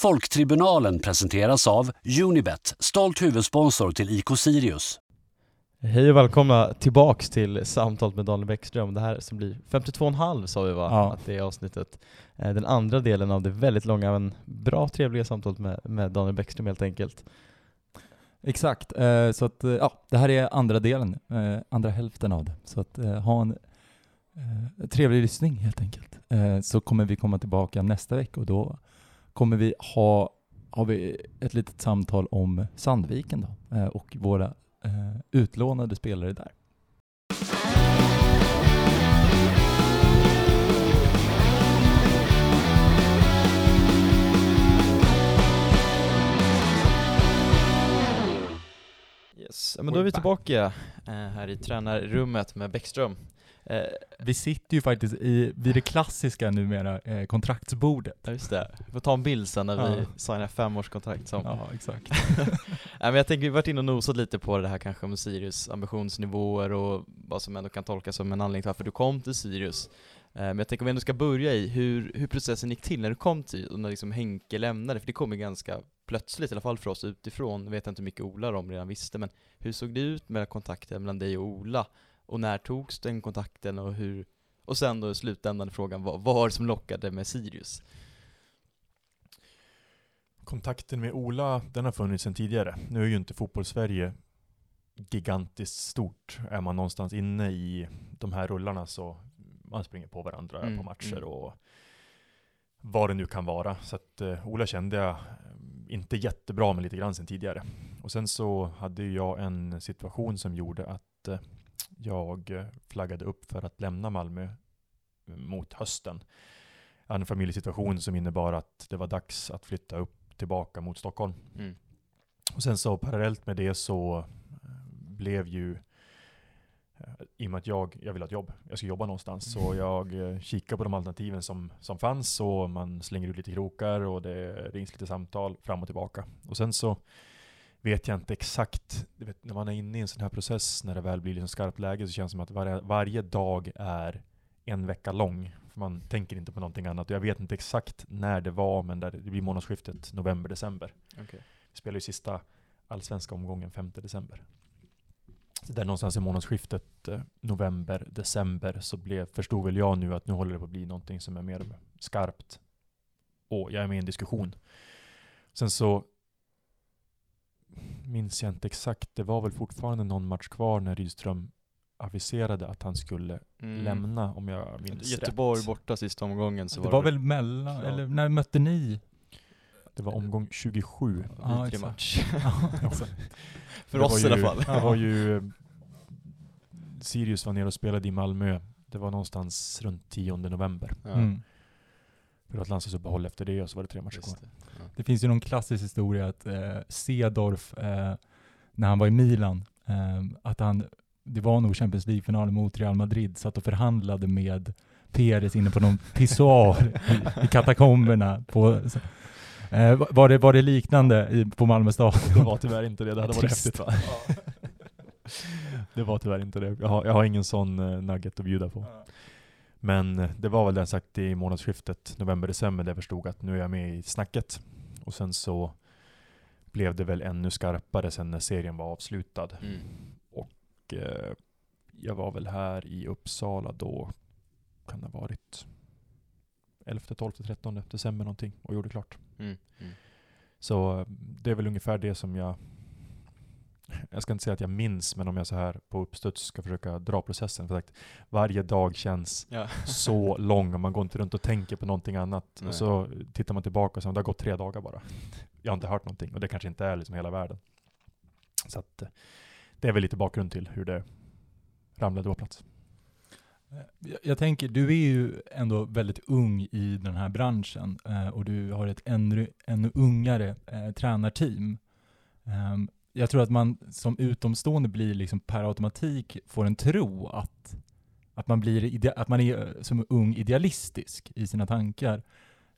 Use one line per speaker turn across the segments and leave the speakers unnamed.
Folktribunalen presenteras av Unibet, stolt huvudsponsor till IK Sirius.
Hej och välkomna tillbaks till Samtalet med Daniel Bäckström. Det här som blir 52,5 sa vi va?
Ja.
Att det är avsnittet. Eh, Den andra delen av det väldigt långa men bra trevliga samtalet med, med Daniel Bäckström helt enkelt.
Exakt, eh, så att eh, ja, det här är andra delen, andra hälften av det. Så att ha en trevlig lyssning helt enkelt. Så kommer vi komma tillbaka nästa vecka och då kommer vi ha, har vi ett litet samtal om Sandviken då, eh, och våra eh, utlånade spelare där.
Yes. Men då är vi tillbaka eh, här i tränarrummet med Bäckström. Eh,
Vi sitter ju faktiskt i, vid det klassiska numera, eh, kontraktsbordet.
Ja just det, vi får ta en bild sen när
Ja.
vi signar femårskontrakt som
Ja, exakt.
Nej, men jag tänker vi har varit inne och nosat lite på det här kanske med Sirius ambitionsnivåer och vad som ändå kan tolkas som en anledning till varför du kom till Sirius. Eh, Men jag tänker om vi ändå ska börja i hur, hur processen gick till när du kom till och när liksom Henke lämnade, för det kom ju ganska plötsligt, i alla fall för oss utifrån, jag vet inte hur mycket Ola de redan visste, men hur såg det ut med kontakten mellan dig och Ola? Och när togs den kontakten och hur, och sen då i slutändan frågan, vad, var det som lockade med Sirius?
Kontakten med Ola, den har funnits sedan tidigare. Nu är ju inte fotbollssverige gigantiskt stort. Är man någonstans inne i de här rullarna så man springer på varandra
Mm,
på matcher
mm.
och vad det nu kan vara. Så att eh, Ola kände jag eh, inte jättebra med lite grann sedan tidigare. Och sen så hade jag en situation som gjorde att eh, jag eh, flaggade upp för att lämna Malmö eh, mot hösten. Jag hade en familjesituation som innebar att det var dags att flytta upp tillbaka mot Stockholm.
Mm.
Och sen så parallellt med det så eh, blev ju i och med att jag, jag vill ha ett jobb, jag ska jobba någonstans, så jag eh, kikade på de alternativen som, som fanns och man slänger ut lite krokar och det rings lite samtal fram och tillbaka. Och sen så vet jag inte exakt, vet, när man är inne i en sån här process, när det väl blir liksom skarpt läge så känns det som att varje, varje dag är en vecka lång. För man tänker inte på någonting annat. Jag vet inte exakt när det var, men där det blir månadsskiftet november-december.
Okej.
Vi spelar ju sista allsvenska omgången 5 december. Så där någonstans i månadsskiftet eh, november-december så blev, förstod väl jag nu att nu håller det på att bli någonting som är mer skarpt. Och jag är med i en diskussion. Sen så minns jag inte exakt. Det var väl fortfarande någon match kvar när Rydström aviserade att han skulle
Mm.
lämna om jag minns
Göteborg
rätt.
borta sista omgången så
det var väl mellan,
Ja.
eller när mötte ni?
Det var omgång 27.
Ja, exakt.
match. För
Det
oss
var
i alla
ju-
fall.
Det var ju Sirius var nere och spelade i Malmö. Det var någonstans runt 10 november.
Ja,
Mm.
Var ett landslagsuppehåll efter det och så var det tre matcher kvar.
det. Ja.
Det finns ju någon klassisk historia att eh, Cedorf, eh, när han var i Milan, eh, att han, det var nog Champions League-finalen mot Real Madrid, satt och förhandlade med Perez inne på någon pissoar i, i katakomberna. På, eh, var- det, var det liknande i, på Malmö stad?
Det var tyvärr inte det. Det hade varit
Trist.
häftigt va? det var tyvärr inte det. Jag har, jag har ingen sån eh, nugget att bjuda på. Men det var väl det sagt i månadsskiftet november-december där jag förstod att nu är jag med i snacket. Och sen så blev det väl ännu skarpare sen när serien var avslutad.
Mm.
Och eh, jag var väl här i Uppsala då, kan det ha varit 11, 12, 13 december någonting och gjorde klart.
Mm. Mm.
Så eh, det är väl ungefär det som jag jag ska inte säga att jag minns, men om jag så här på uppstuds ska försöka dra processen. För sagt, varje dag känns
Ja.
så lång och man går inte runt och tänker på någonting annat.
Nej.
Och så tittar man tillbaka och så det har gått tre dagar bara. Jag har inte hört någonting och det kanske inte är liksom hela världen. Så att eh, det är väl lite bakgrund till hur det ramlade på plats.
Jag, jag tänker, du är ju ändå väldigt ung i den här branschen eh, och du har ett ännu, ännu ungare eh, tränarteam. Ehm, jag tror att man som utomstående blir liksom per automatik får en tro att, att, man, blir att man är eh, som ung idealistisk i sina tankar.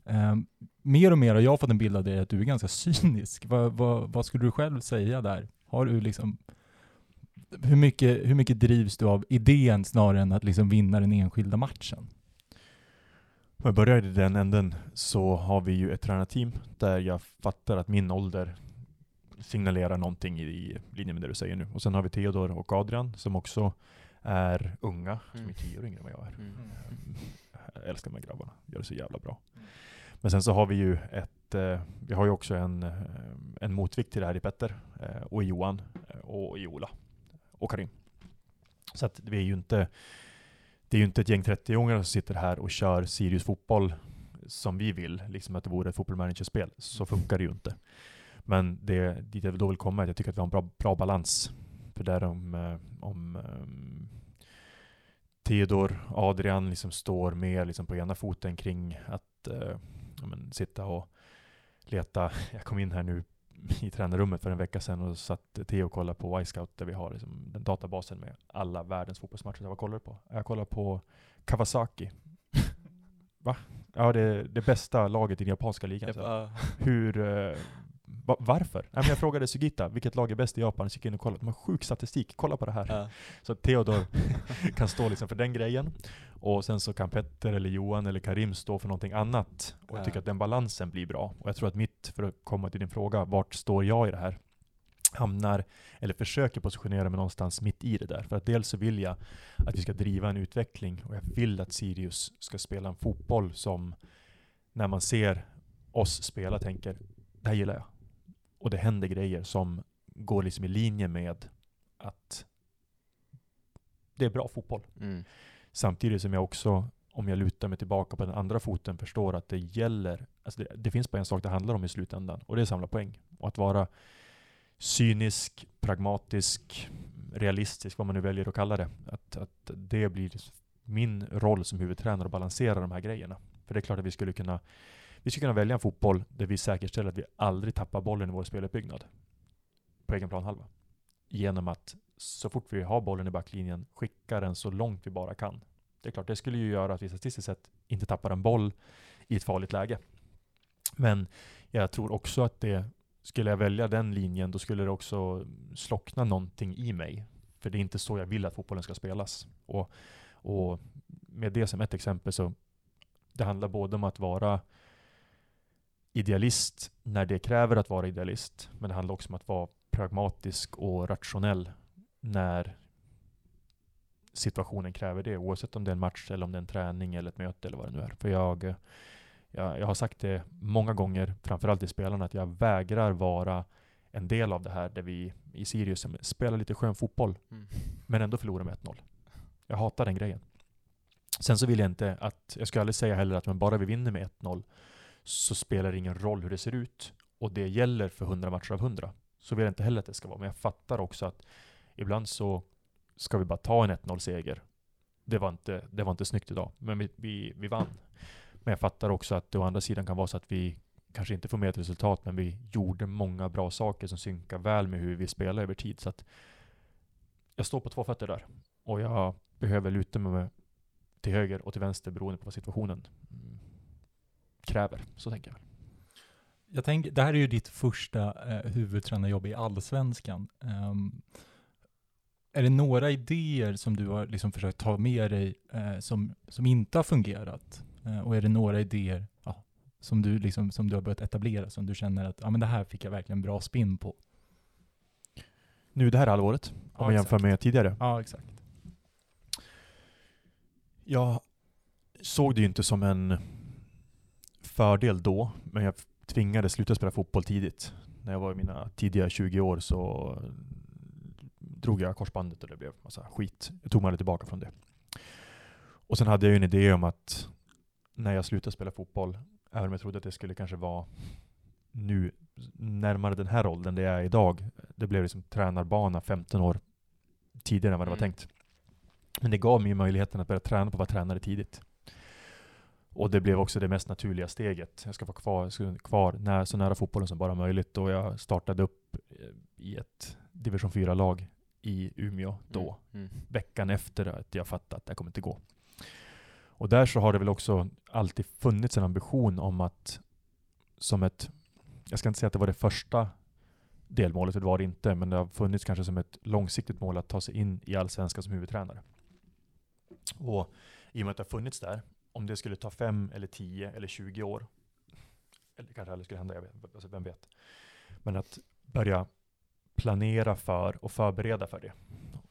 Um, mer och mer har jag fått en bild av dig att du är ganska cynisk. Vad, va, vad skulle du själv säga där? Har du liksom hur mycket, hur mycket drivs du av idén snarare än att liksom vinna den enskilda matchen?
Om jag börjar i den änden så har vi ju ett tränarteam där jag fattar att min ålder signalerar någonting i, i linje med det du säger nu. Och sen har vi Theodor och Adrian som också är unga, som
Mm.
är tio år yngre än vad jag är.
Mm.
Jag älskar de här grabbarna, gör det så jävla bra. Men sen så har vi ju ett, eh, vi har ju också en, eh, en motvikt till det här i Petter, eh, och i Johan, eh, och i Ola, och Karim. Så att vi är ju inte, det är ju inte ett gäng 30-åringar som sitter här och kör Sirius fotboll som vi vill, liksom att det vore ett fotbollmanagerspel. Så funkar det ju inte. Men det, dit jag då vill komma är att jag tycker att vi har en bra, bra balans. För där om, eh, om um, Theodor, Adrian liksom står mer liksom på ena foten kring att ja, men, sitta och leta. Jag kom in här nu i tränarrummet för en vecka sedan och satt Theo och kollade på Y-scout där vi har liksom den databasen med alla världens fotbollsmatcher. Vad kollar du på? Jag kollar på Kawasaki. Va? Ja, det det bästa laget i den japanska ligan. Så
bara,
hur, va, varför? Nej, jag frågade Sugita, vilket lag är bäst i Japan? Så gick jag in och kollade. De har sjuk statistik, kolla på det här.
ja.
Så att Theodor kan stå liksom för den grejen. Och sen så kan Petter, eller Johan, eller Karim stå för någonting annat. Och jag
Ja.
tycker att den balansen blir bra. Och jag tror att mitt, för att komma till din fråga, vart står jag i det här? Hamnar, eller försöker positionera mig någonstans mitt i det där. För att dels så vill jag att vi ska driva en utveckling och jag vill att Sirius ska spela en fotboll som när man ser oss spela tänker, det här gillar jag. Och det händer grejer som går liksom i linje med att det är bra fotboll.
Mm.
Samtidigt som jag också, om jag lutar mig tillbaka på den andra foten, förstår att det gäller, alltså det, det finns bara en sak det handlar om i slutändan, och det är att samla poäng. Och att vara cynisk, pragmatisk, realistisk, vad man nu väljer att kalla det. Att, att det blir min roll som huvudtränare att balansera de här grejerna. För det är klart att vi skulle kunna vi skulle kunna välja en fotboll där vi säkerställer att vi aldrig tappar bollen i vår speluppbyggnad på egen planhalva. Genom att så fort vi har bollen i backlinjen skicka den så långt vi bara kan. Det är klart, det skulle ju göra att vi statistiskt sett inte tappar en boll i ett farligt läge. Men jag tror också att det, skulle jag välja den linjen, då skulle det också slockna någonting i mig. För det är inte så jag vill att fotbollen ska spelas. Och, och med det som ett exempel så, det handlar både om att vara idealist när det kräver att vara idealist, men det handlar också om att vara pragmatisk och rationell när situationen kräver det, oavsett om det är en match eller om det är en träning eller ett möte eller vad det nu är. För jag, jag, jag har sagt det många gånger, framförallt till spelarna, att jag vägrar vara en del av det här där vi i Sirius spelar lite skön fotboll,
Mm.
men ändå förlorar med 1-0. Jag hatar den grejen. Sen så vill jag inte att, jag ska aldrig säga heller att men bara vi vinner med 1-0 så spelar det ingen roll hur det ser ut. Och det gäller för 100 matcher av 100. Så vill jag inte heller att det ska vara. Men jag fattar också att ibland så ska vi bara ta en 1-0-seger. Det var, inte, det var inte snyggt idag, men vi, vi, vi vann. Men jag fattar också att det å andra sidan kan vara så att vi kanske inte får med ett resultat, men vi gjorde många bra saker som synkar väl med hur vi spelar över tid. Så att jag står på två fötter där. Och jag behöver luta mig till höger och till vänster beroende på vad situationen kräver. Så tänker jag.
Jag tänker, det här är ju ditt första eh, huvudtränarjobb i allsvenskan. Ehm, är det några idéer som du har liksom försökt ta med dig eh, som, som inte har fungerat? Eh, och är det några idéer ja, som, du liksom, som du har börjat etablera, som du känner att ja, men det här fick jag verkligen bra spinn på?
Nu det här halvåret, om
Ja,
man jämför med tidigare.
Ja, exakt.
Jag såg det ju inte som en fördel då, men jag tvingades sluta spela fotboll tidigt. När jag var i mina tidiga 20 år så drog jag korsbandet och det blev massa skit. Jag tog mig aldrig tillbaka från det. Och sen hade jag ju en idé om att när jag slutade spela fotboll, även om jag trodde att det skulle kanske vara nu närmare den här åldern det är idag. Det blev liksom tränarbana 15 år tidigare än vad det var
Mm.
tänkt. Men det gav mig möjligheten att börja träna på att vara tränare tidigt. Och det blev också det mest naturliga steget. Jag ska vara kvar, ska kvar när, så nära fotbollen som bara möjligt. Och jag startade upp eh, i ett division 4-lag i Umeå då.
Mm.
Veckan efter att jag fattat att det kommer inte gå. Och där så har det väl också alltid funnits en ambition om att som ett, jag ska inte säga att det var det första delmålet, för det var det inte, men det har funnits kanske som ett långsiktigt mål att ta sig in i allsvenskan som huvudtränare. Och i och med att det har funnits där om det skulle ta fem eller tio eller 20 år, eller kanske aldrig skulle hända, jag vet, alltså vem vet. Men att börja planera för och förbereda för det.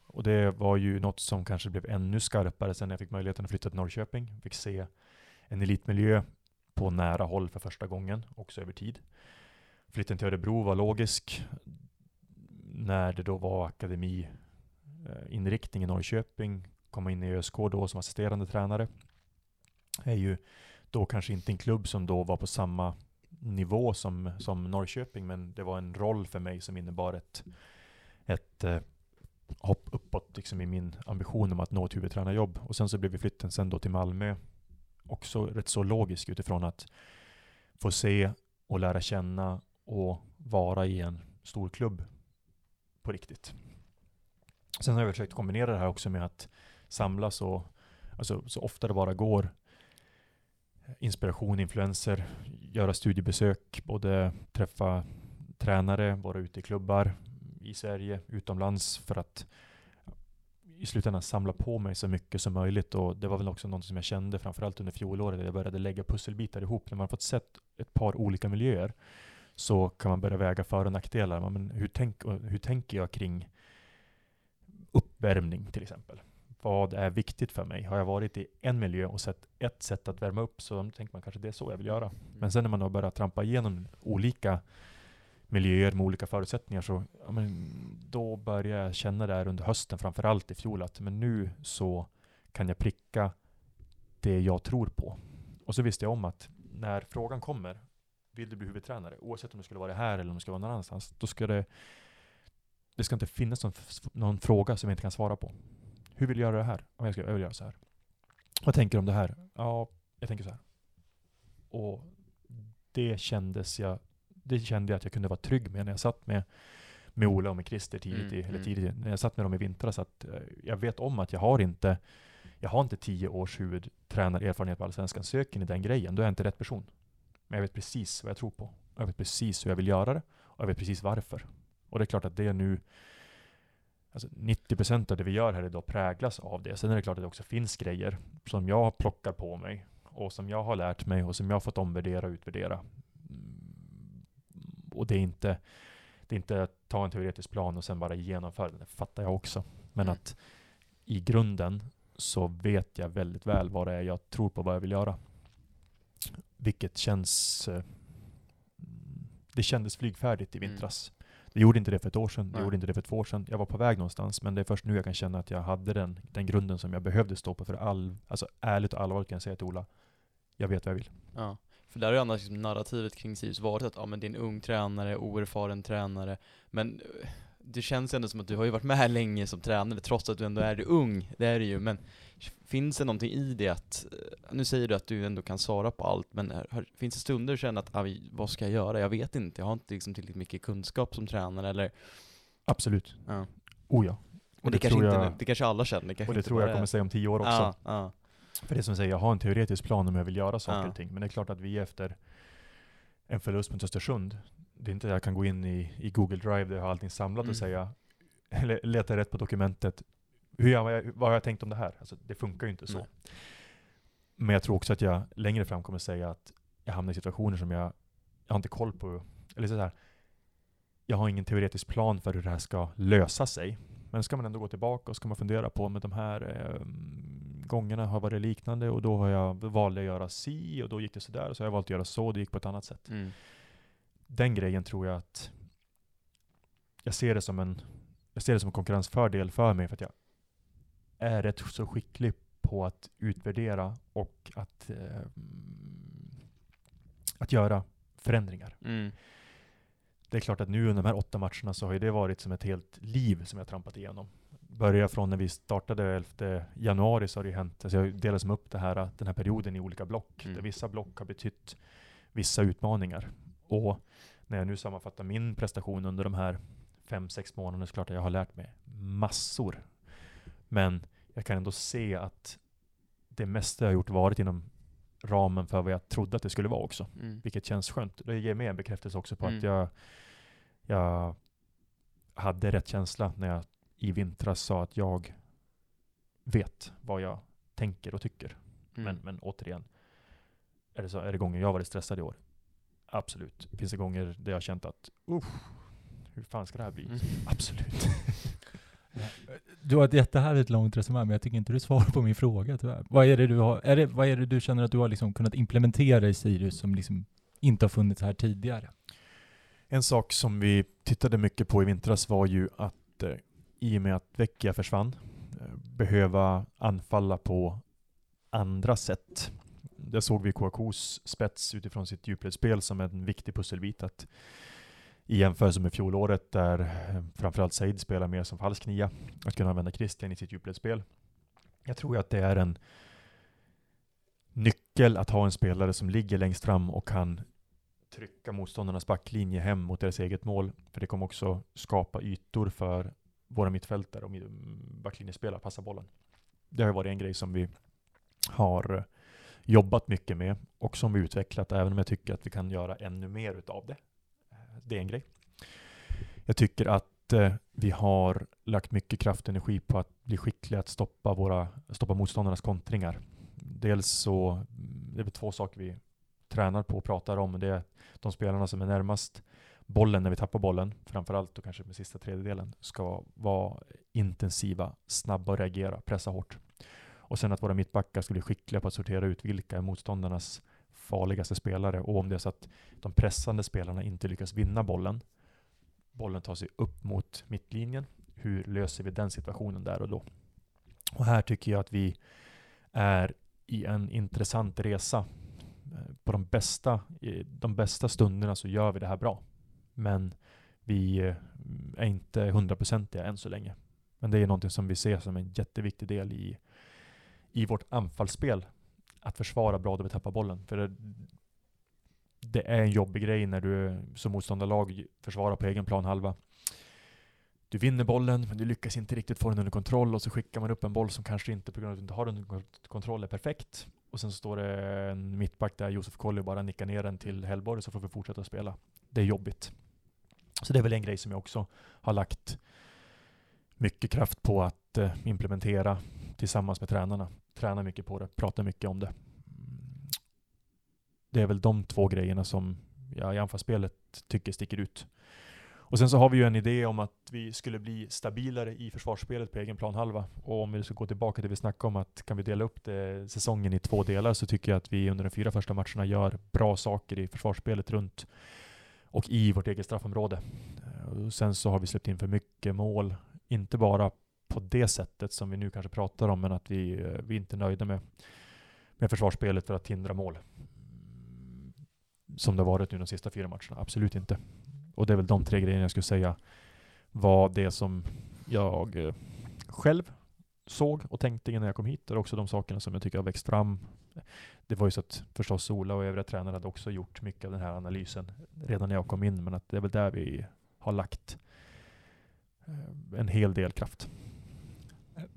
Och det var ju något som kanske blev ännu skarpare sen jag fick möjligheten att flytta till Norrköping. Fick se en elitmiljö på nära håll för första gången, också över tid. Flytten till Örebro var logisk när det då var akademiinriktning eh, i Norrköping, komma in i ÖSK då som assisterande tränare, är ju då kanske inte en klubb som då var på samma nivå som, som Norrköping, men det var en roll för mig som innebar ett, ett eh, hopp uppåt liksom i min ambition om att nå ett huvudtränarjobb. Och sen så blev vi flytten sen då till Malmö. Också rätt så logisk utifrån att få se och lära känna och vara i en stor klubb på riktigt. Sen har jag försökt kombinera det här också med att samlas och alltså, så ofta det bara går inspiration, influenser, göra studiebesök, både träffa tränare, vara ute i klubbar i Sverige, utomlands för att i slutändan samla på mig så mycket som möjligt och det var väl också något som jag kände framförallt under fjolåret, där jag började lägga pusselbitar ihop. När man fått sett ett par olika miljöer så kan man börja väga för och nackdelar. Men hur, tänk, hur tänker jag kring uppvärmning till exempel? Vad är viktigt för mig? Har jag varit i en miljö och sett ett sätt att värma upp så tänker man kanske det är så jag vill göra. Men sen när man har börjat trampa igenom olika miljöer med olika förutsättningar så ja, men då börjar jag känna det här under hösten, framförallt i fjol, att men nu så kan jag pricka det jag tror på. Och så visste jag om att när frågan kommer, vill du bli huvudtränare? Oavsett om det skulle vara här eller om det skulle vara någon annanstans, då ska det det ska inte finnas någon, någon fråga som jag inte kan svara på. Hur vill du göra det här? Ja, jag, ska, jag vill göra så här. Vad tänker du om det här? Ja, jag tänker så här. Och det kändes jag, det kände jag att jag kunde vara trygg med när jag satt med, med Ola och med Christer tidigt,
Mm,
i, eller
mm.
tidigt när jag satt med dem i vintras. Att eh, jag vet om att jag har inte, jag har inte tio års huvudtränarerfarenhet på Allsvenskan. Söker ni den grejen, då är jag inte rätt person. Men jag vet precis vad jag tror på. Jag vet precis hur jag vill göra det. Och jag vet precis varför. Och det är klart att det är nu Alltså 90% av det vi gör här idag präglas av det. Sen är det klart att det också finns grejer som jag plockar på mig och som jag har lärt mig och som jag har fått omvärdera och utvärdera. Mm, Och det är inte, det är inte att ta en teoretisk plan och sen bara genomföra den. Det fattar jag också. Men
Mm.
att i grunden så vet jag väldigt väl vad det är jag tror på, vad jag vill göra. Vilket känns... eh, Det kändes flygfärdigt i
Mm.
Det gjorde inte det för ett år sedan,
Nej.
gjorde inte det för två år sedan. Jag var på väg någonstans, men det är först nu jag kan känna att jag hade den, den grunden som jag behövde stå på. För all, alltså ärligt och allvarligt kan jag säga till Ola, jag vet vad jag vill.
Ja, för där har ju annars liksom narrativet kring Sirius varit att ja, men det är en ung tränare, oerfaren tränare, men eh, det känns ändå som att du har ju varit med här länge som tränare trots att du ändå är ung, det är det ju, men finns det någonting i det att, eh, nu säger du att du ändå kan svara på allt, men har, finns det stunder du känner att, ah, vad ska jag göra? Jag vet inte, jag har inte liksom tillräckligt mycket kunskap som tränare eller,
Absolut.
ja.
Oh ja.
Och det, kanske
tror
inte,
jag,
det kanske alla känner, det kanske
och det tror jag kommer
är-
säga om tio år också.
Ja, ja.
För det som säger, jag har en teoretisk plan om jag vill göra saker och ting. Men det är klart att vi efter en förlust mot Östersund, det är inte att jag kan gå in i, i Google Drive där jag har allting samlat
Mm.
och säga, eller leta rätt på dokumentet, hur jag, vad, jag, vad har jag tänkt om det här? Alltså, det funkar ju inte så.
Nej.
Men jag tror också att jag längre fram kommer säga att jag hamnar i situationer som jag, jag har inte koll på, eller så här, jag har ingen teoretisk plan för hur det här ska lösa sig. Men ska man ändå gå tillbaka och ska man fundera på om de här eh, gångerna har varit liknande och då har jag valt att göra si och då gick det sådär och så har jag valt att göra så och det gick på ett annat sätt.
Mm.
Den grejen tror jag att jag ser det som en, jag ser det som en konkurrensfördel för mig för att jag är rätt så skicklig på att utvärdera och att, eh, att göra förändringar.
Mm.
Det är klart att nu under de här åtta matcherna så har ju det varit som ett helt liv som jag trampat igenom. Börja från när vi startade 11 januari så har det ju hänt, alltså jag delar som upp det här, den här perioden i olika block.
Mm.
Där vissa block har betytt vissa utmaningar. Och när jag nu sammanfattar min prestation under de här fem, sex månaderna så klart att jag har lärt mig massor. Men jag kan ändå se att det mesta jag har gjort varit inom ramen för vad jag trodde att det skulle vara också.
Mm.
Vilket känns skönt. Det ger mig en bekräftelse också på att
Mm.
jag, jag hade rätt känsla när jag i vintras sa att jag vet vad jag tänker och tycker.
Mm.
Men, men återigen, är det, så, är det gånger jag varit stressad i år? Absolut. Finns det gånger där jag har känt att, uff, hur fan ska det här bli?
Mm.
Absolut.
Du har ett jättehärligt långt resonemang, men jag tycker inte du svarar på min fråga tyvärr. Vad är det du, har, är det, vad är det du känner att du har liksom kunnat implementera i Sirius som liksom inte har funnits här tidigare?
En sak som vi tittade mycket på i vintras var ju att eh, i och med att Vecchia försvann, eh, behöva anfalla på andra sätt. Där såg vi Kouakous spets utifrån sitt djupledsspel som en viktig pusselbit. Att I jämförelse med fjolåret där eh, framförallt Said spelar mer som falsk nia, att kunna använda Christian i sitt djupledsspel. Jag tror ju att det är en nyckel att ha en spelare som ligger längst fram och kan trycka motståndarnas backlinje hem mot deras eget mål. För det kommer också skapa ytor för våra mittfältare och backlinjespelare att passa bollen. Det har varit en grej som vi har eh, jobbat mycket med och som vi utvecklat, även om jag tycker att vi kan göra ännu mer utav det. Eh, det är en grej. Jag tycker att eh, vi har lagt mycket kraft och energi på att bli skickliga att stoppa, våra, stoppa motståndarnas kontringar. Dels så, mm, det är väl två saker vi tränar på och pratar om. Det är de spelarna som är närmast bollen när vi tappar bollen, framförallt och kanske med sista tredjedelen, ska vara intensiva, snabba och reagera, pressa hårt. Och sen att våra mittbackar ska bli skickliga på att sortera ut vilka är motståndarnas farligaste spelare och om det är så att de pressande spelarna inte lyckas vinna bollen, bollen tar sig upp mot mittlinjen, hur löser vi den situationen där och då? Och här tycker jag att vi är i en intressant resa eh, på de bästa, de bästa stunderna så gör vi det här bra. Men vi eh, är inte hundraprocentiga än så länge. Men det är någonting som vi ser som en jätteviktig del i, i vårt anfallsspel. Att försvara bra då vi tappar bollen. För det, det är en jobbig grej när du som motståndarlag försvarar på egen plan halva. Du vinner bollen, men du lyckas inte riktigt få den under kontroll och så skickar man upp en boll som kanske inte, på grund av att du inte har den under kontroll, är perfekt. Och sen så står det en mittback där, Josef Colley, bara nickar ner den till Hellborg så får vi fortsätta spela. Det är jobbigt. Så det är väl en grej som jag också har lagt mycket kraft på att eh, implementera tillsammans med tränarna tränar mycket på det, pratar mycket om det. Det är väl de två grejerna som jag i anfallsspelet tycker sticker ut. Och sen så har vi ju en idé om att vi skulle bli stabilare i försvarsspelet på egen planhalva. Och om vi ska gå tillbaka till det vi snackade om att kan vi dela upp det, säsongen i två delar så tycker jag att vi under de fyra första matcherna gör bra saker i försvarsspelet runt och i vårt eget straffområde. Och sen så har vi släppt in för mycket mål. Inte bara på det sättet som vi nu kanske pratar om, men att vi, eh, vi är inte nöjda med, med försvarsspelet för att hindra mål. Som det har varit nu de sista fyra matcherna. Absolut inte. Och det är väl de tre grejerna jag skulle säga var det som jag eh, själv såg och tänkte innan jag kom hit. Det är också de sakerna som jag tycker har växt fram. Det var ju så att förstås Ola och övriga tränare hade också gjort mycket av den här analysen redan när jag kom in. Men att det är väl där vi har lagt eh, en hel del kraft.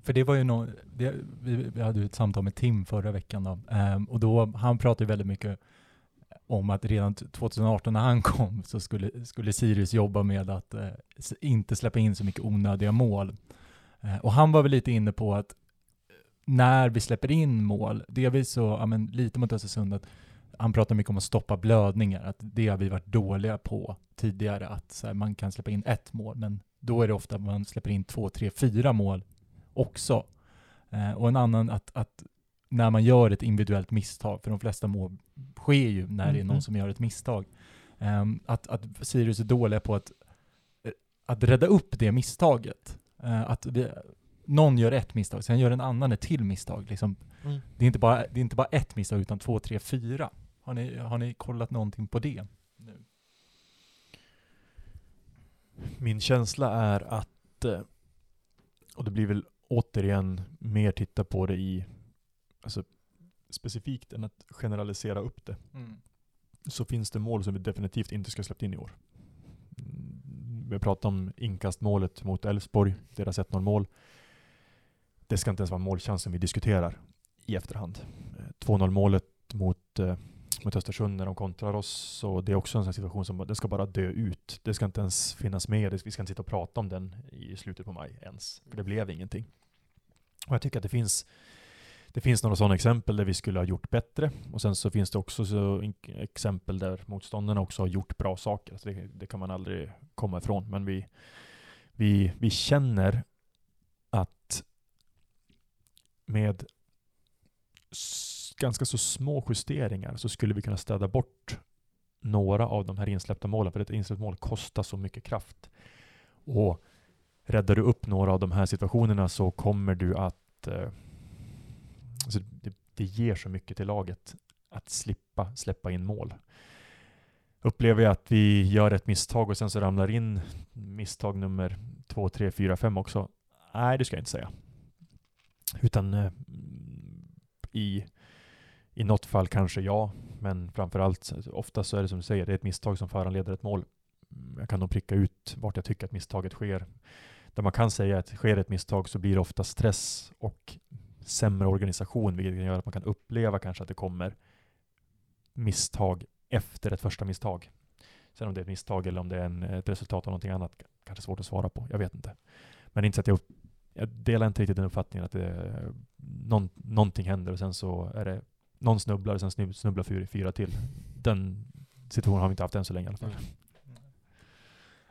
För det var ju nå, det, vi, vi hade ju ett samtal med Tim förra veckan då, um, och då, han pratade väldigt mycket om att redan 2018 när han kom så skulle, skulle Sirius jobba med att eh, inte släppa in så mycket onödiga mål. Eh, och han var väl lite inne på att när vi släpper in mål, delvis så, ja men lite mot Östersund, att han pratar mycket om att stoppa blödningar, att det har vi varit dåliga på tidigare, att så här, man kan släppa in ett mål, men då är det ofta man släpper in två, tre, fyra mål också. Eh, och en annan att, att när man gör ett individuellt misstag, för de flesta mål sker ju när det är någon
Mhm.
som gör ett misstag, um, att, att Sirius är dåliga på att, eh, att rädda upp det misstaget. Uh, att vi, någon gör ett misstag, sen gör en annan ett till misstag. Liksom,
Mm.
det, är inte bara, det är inte bara ett misstag, utan två, tre, fyra. Har ni, har ni kollat någonting på det? Nu?
Min känsla är att, eh, och det blir väl återigen mer titta på det i, alltså specifikt än att generalisera upp det, så finns det mål som vi definitivt inte ska släppt in i år. Mm, Vi pratar om inkastmålet mot Elfsborg, deras 1-0 mål. Det ska inte ens vara målchansen vi diskuterar i efterhand. Eh, 2-0 målet mot, eh, mot Östersund när de kontrar oss, så det är också en sån situation som det ska bara dö ut. Det ska inte ens finnas med, vi ska inte sitta och prata om den i slutet på maj ens, för det blev ingenting. Och jag tycker att det finns det finns några sådana exempel där vi skulle ha gjort bättre. Och sen så finns det också så exempel där motståndarna också har gjort bra saker. Alltså det, det kan man aldrig komma ifrån. Men vi, vi, vi känner att med ganska så små justeringar så skulle vi kunna städa bort några av de här insläppta målen. För ett insläppt mål kostar så mycket kraft. Och räddar du upp några av de här situationerna så kommer du att... Eh, alltså det, det ger så mycket till laget att slippa släppa in mål. Upplever jag att vi gör ett misstag och sen så ramlar in misstag nummer två, tre, fyra, fem också? Nej, det ska jag inte säga. Utan eh, i, i något fall kanske ja, men framförallt ofta så är det som du säger, det är ett misstag som föranleder ett mål. Mm, jag kan nog pricka ut vart jag tycker att misstaget sker. Där man kan säga att sker ett misstag så blir det ofta stress och sämre organisation, vilket kan göra att man kan uppleva kanske att det kommer misstag efter ett första misstag. Sen om det är ett misstag eller om det är en, ett resultat av någonting annat, kanske svårt att svara på. Jag vet inte. Men inte så att jag, jag delar inte riktigt den uppfattningen att eh, det, någon, någonting händer och sen så är det någon snubblar och sen snubblar fyra, fyra till. Den situationen har vi inte haft än så länge i alla fall. Mm.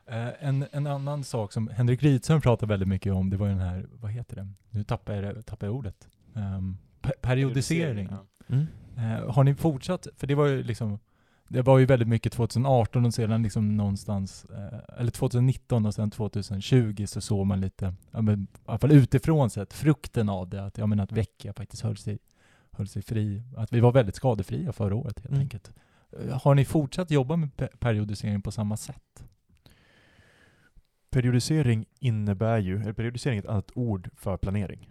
Eh, en, en annan sak som Henrik Rydström pratar väldigt mycket om, det var ju den här, vad heter det? Nu tappar jag, tappar jag ordet. Um, periodisering.
Ja.
Mm.
Eh, har ni fortsatt? För det var ju liksom, det var ju väldigt mycket 2018 och sedan liksom någonstans, eh, eller 2019 och sen 2020 så såg man lite, ja, men, i alla fall utifrån sett, frukten av det. Att, ja, men att Vecchia faktiskt höll sig, höll sig fri. Att vi var väldigt skadefria förra året helt
Mm.
enkelt. Eh, Har ni fortsatt jobba med pe- periodisering på samma sätt?
Periodisering innebär ju, eller periodisering är ett annat ord för planering.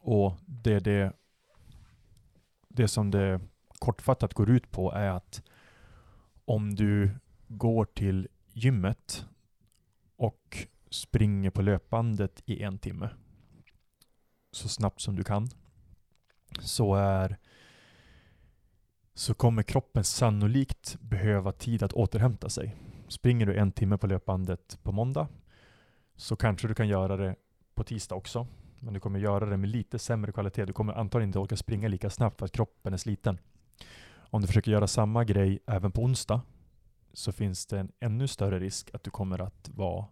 Och det, det, det som det kortfattat går ut på är att om du går till gymmet och springer på löpbandet i en timme så snabbt som du kan så är så kommer kroppen sannolikt behöva tid att återhämta sig. Springer du en timme på löpbandet på måndag så kanske du kan göra det på tisdag också. Men du kommer göra det med lite sämre kvalitet. Du kommer antagligen inte orka springa lika snabbt för att kroppen är sliten. Om du försöker göra samma grej även på onsdag så finns det en ännu större risk att du kommer att vara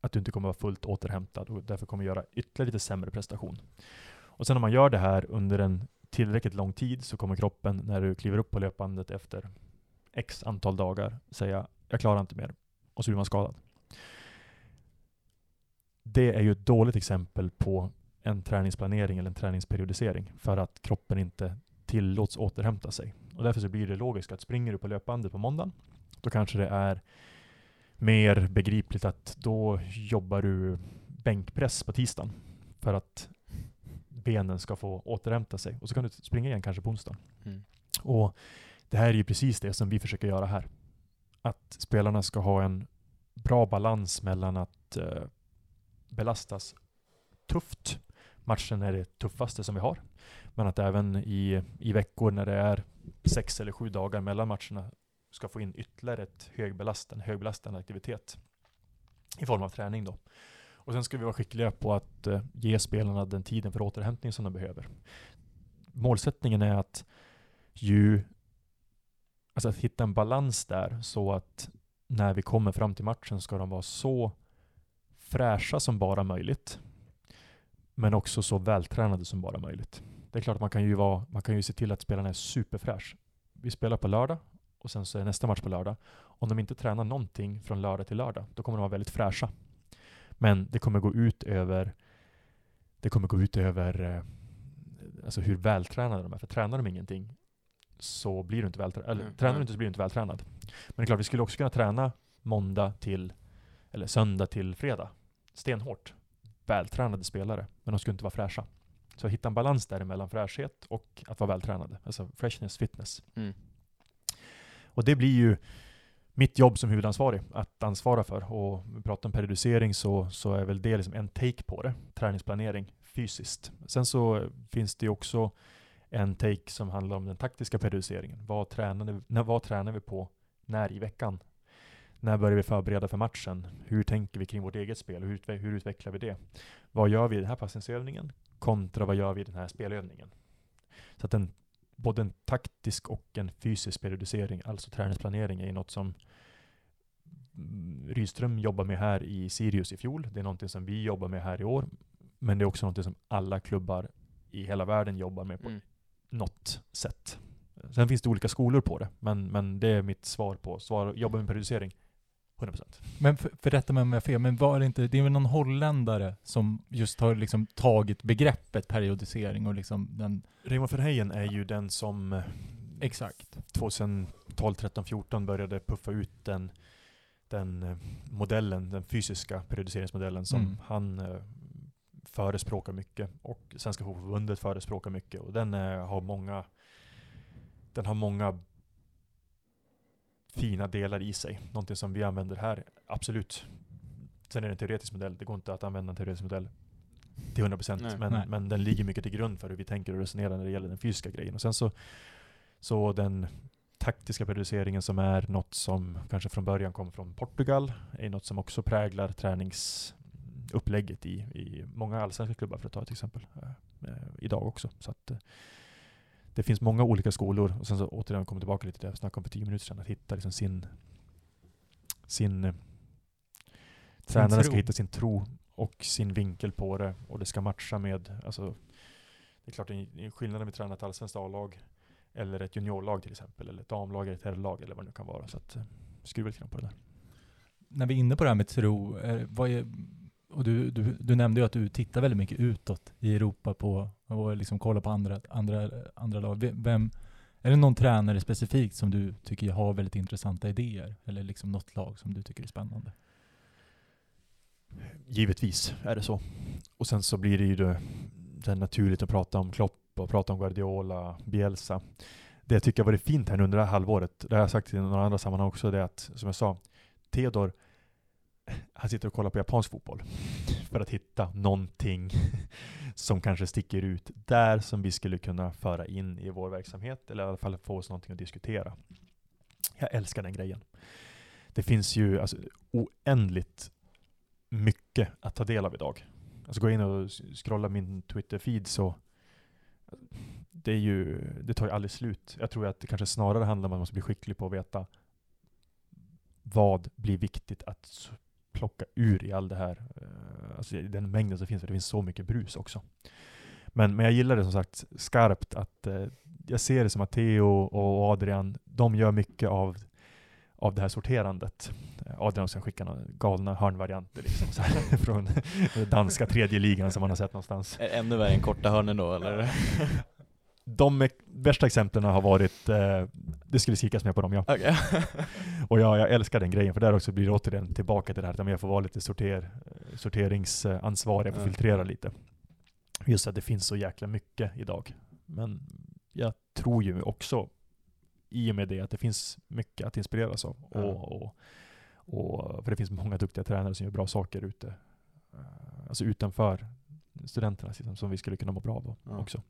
att du inte kommer att vara fullt återhämtad och därför kommer göra ytterligare lite sämre prestation. Och sen om man gör det här under en tillräckligt lång tid så kommer kroppen när du kliver upp på löpbandet efter x antal dagar säga jag klarar inte mer och så blir man skadad. Det är ju ett dåligt exempel på en träningsplanering eller en träningsperiodisering för att kroppen inte tillåts återhämta sig. Och därför så blir det logiskt att springer du på löpbandet på måndagen, då kanske det är mer begripligt att då jobbar du bänkpress på tisdagen för att benen ska få återhämta sig. Och så kan du springa igen kanske på onsdagen.
Mm.
Och det här är ju precis det som vi försöker göra här. Att spelarna ska ha en bra balans mellan att eh, belastas tufft. Matchen är det tuffaste som vi har. Men att även i, i veckor när det är sex eller sju dagar mellan matcherna ska få in ytterligare ett högbelastande, högbelastande aktivitet i form av träning då. Och sen ska vi vara skickliga på att eh, ge spelarna den tiden för återhämtning som de behöver. Målsättningen är att ju alltså att hitta en balans där så att när vi kommer fram till matchen ska de vara så fräscha som bara möjligt. Men också så vältränade som bara möjligt. Det är klart att man kan ju, vara, man kan ju se till att spelarna är superfräsch. Vi spelar på lördag och sen så är nästa match på lördag. Om de inte tränar någonting från lördag till lördag, då kommer de vara väldigt fräscha. Men det kommer gå ut över det kommer gå ut över eh, alltså hur vältränade de är. För tränar de ingenting så blir du inte vältränad. Eller
Mm.
tränar du inte så blir du inte vältränad. Men det är klart, vi skulle också kunna träna måndag till, eller söndag till fredag. Stenhårt. Vältränade spelare, men de skulle inte vara fräscha. Så hitta en balans däremellan fräschhet och att vara vältränade. Alltså freshness, fitness.
Mm.
Och det blir ju mitt jobb som huvudansvarig att ansvara för. Och vi pratar om periodisering så, så är väl det liksom en take på det. Träningsplanering fysiskt. Sen så finns det ju också en take som handlar om den taktiska periodiseringen. Vad tränar, vi, när, vad tränar vi på när i veckan? När börjar vi förbereda för matchen? Hur tänker vi kring vårt eget spel? Hur, utve- hur utvecklar vi det? Vad gör vi i den här passningsövningen? Kontra vad gör vi i den här spelövningen? Så att en, både en taktisk och en fysisk periodisering, alltså träningsplanering, är något som Rydström jobbar med här i Sirius i fjol. Det är någonting som vi jobbar med här i år. Men det är också någonting som alla klubbar i hela världen jobbar med på
Mm
något sätt. Sen finns det olika skolor på det, men, men det är mitt svar på svar. Jobba med periodisering, 100%.
Men för, för rätta mig om jag har fel, men var det inte, det är väl någon holländare som just har liksom tagit begreppet periodisering och liksom den,
Raymond Verheyen är ju den som eh,
exakt.
2012, 13, 14 började puffa ut den, den eh, modellen, den fysiska periodiseringsmodellen som
Mm.
han eh, förespråkar mycket och Svenska Fotbollförbundet förespråkar mycket och den eh, har många den har många fina delar i sig. Någonting som vi använder här, absolut. Sen är det en teoretisk modell, det går inte att använda en teoretisk modell till 100%
Nej.
men,
Nej.
men den ligger mycket till grund för hur vi tänker och resonerar när det gäller den fysiska grejen. Och sen så, så den taktiska periodiseringen som är något som kanske från början kom från Portugal, är något som också präglar träningsupplägget i, i många allsvenska klubbar för att ta ett exempel. eh, eh, idag också. Så att, eh, det finns många olika skolor och sen så återigen kommer tillbaka lite till det jag snackade om för tio minuter sedan, att hitta liksom sin, sin tränaren ska hitta sin tro och sin vinkel på det och det ska matcha med, alltså det är klart det är skillnaden med att träna ett allsvenskt A-lag eller ett juniorlag till exempel, eller ett damlag eller ett herrlag eller vad det nu kan vara. Så att skruva lite grann på det där.
När vi är inne på det här med tro, vad är, och du, du, du nämnde ju att du tittar väldigt mycket utåt i Europa på och liksom kollar på andra, andra, andra lag. Vem, är det någon tränare specifikt som du tycker har väldigt intressanta idéer? Eller liksom något lag som du tycker är spännande?
Givetvis är det så. Och sen så blir det ju det, det naturligt att prata om Klopp och prata om Guardiola, Bielsa. Det jag tycker har varit fint här nu under det här halvåret, det har jag sagt i några andra sammanhang också, det är att, som jag sa, Theodor, han sitter och kollar på japansk fotboll för att hitta någonting som kanske sticker ut där som vi skulle kunna föra in i vår verksamhet, eller i alla fall få oss någonting att diskutera. Jag älskar den grejen. Det finns ju alltså, oändligt mycket att ta del av idag. Alltså gå in och scrolla min Twitter-feed så det, är ju, det tar ju aldrig slut. Jag tror att det kanske snarare handlar om att man måste bli skicklig på att veta vad blir viktigt att plocka ur i all det här. eh, Alltså den mängden som finns, för det finns så mycket brus också. Men, men jag gillar det som sagt skarpt att eh, jag ser det som att Theo och Adrian, de gör mycket av av det här sorterandet. Adrian sen skickar några galna hörnvarianter liksom, så här, från danska tredje ligan som man har sett någonstans.
Ännu värre än korta hörnen då eller?
De värsta exemplen har varit, eh, det skulle kikas mer på dem ja.
Okej.
Och jag, jag älskar den grejen, för där också blir det återigen tillbaka till det här att jag får vara lite sorter, sorteringsansvarig, jag får
Ja.
filtrera lite. Just att det finns så jäkla mycket idag. Men jag tror ju också, i och med det, att det finns mycket att inspireras av.
Ja.
Och, och, och, för det finns många duktiga tränare som gör bra saker ute. eh, Alltså utanför studenterna, liksom, som vi skulle kunna må bra av
Ja.
också.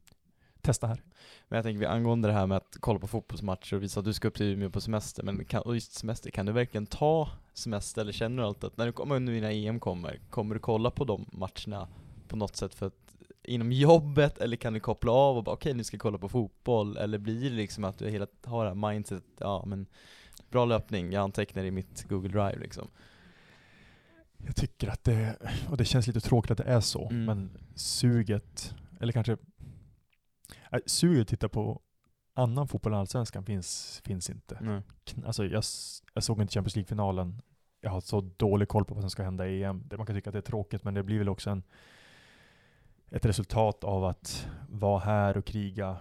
Testa här.
Men jag tänker vi angående det här med att kolla på fotbollsmatcher och visa att du ska upp till Umeå på semester, men kan, och just semester, kan du verkligen ta semester eller känner du alltid att när du kommer, nu när EM kommer, kommer du kolla på de matcherna på något sätt för att inom jobbet eller kan du koppla av och bara okej nu ska jag kolla på fotboll eller blir det liksom att du hela har det här mindset, ja men bra löpning, jag antecknar i mitt Google Drive liksom.
Jag tycker att det, och det känns lite tråkigt att det är så,
Mm.
men suget, eller kanske, suget att titta på annan fotboll än allsvenskan finns, finns inte.
Nej.
Alltså jag, jag såg inte Champions League-finalen, jag har så dålig koll på vad som ska hända i EM. Man kan tycka att det är tråkigt, men det blir väl också en, ett resultat av att vara här och kriga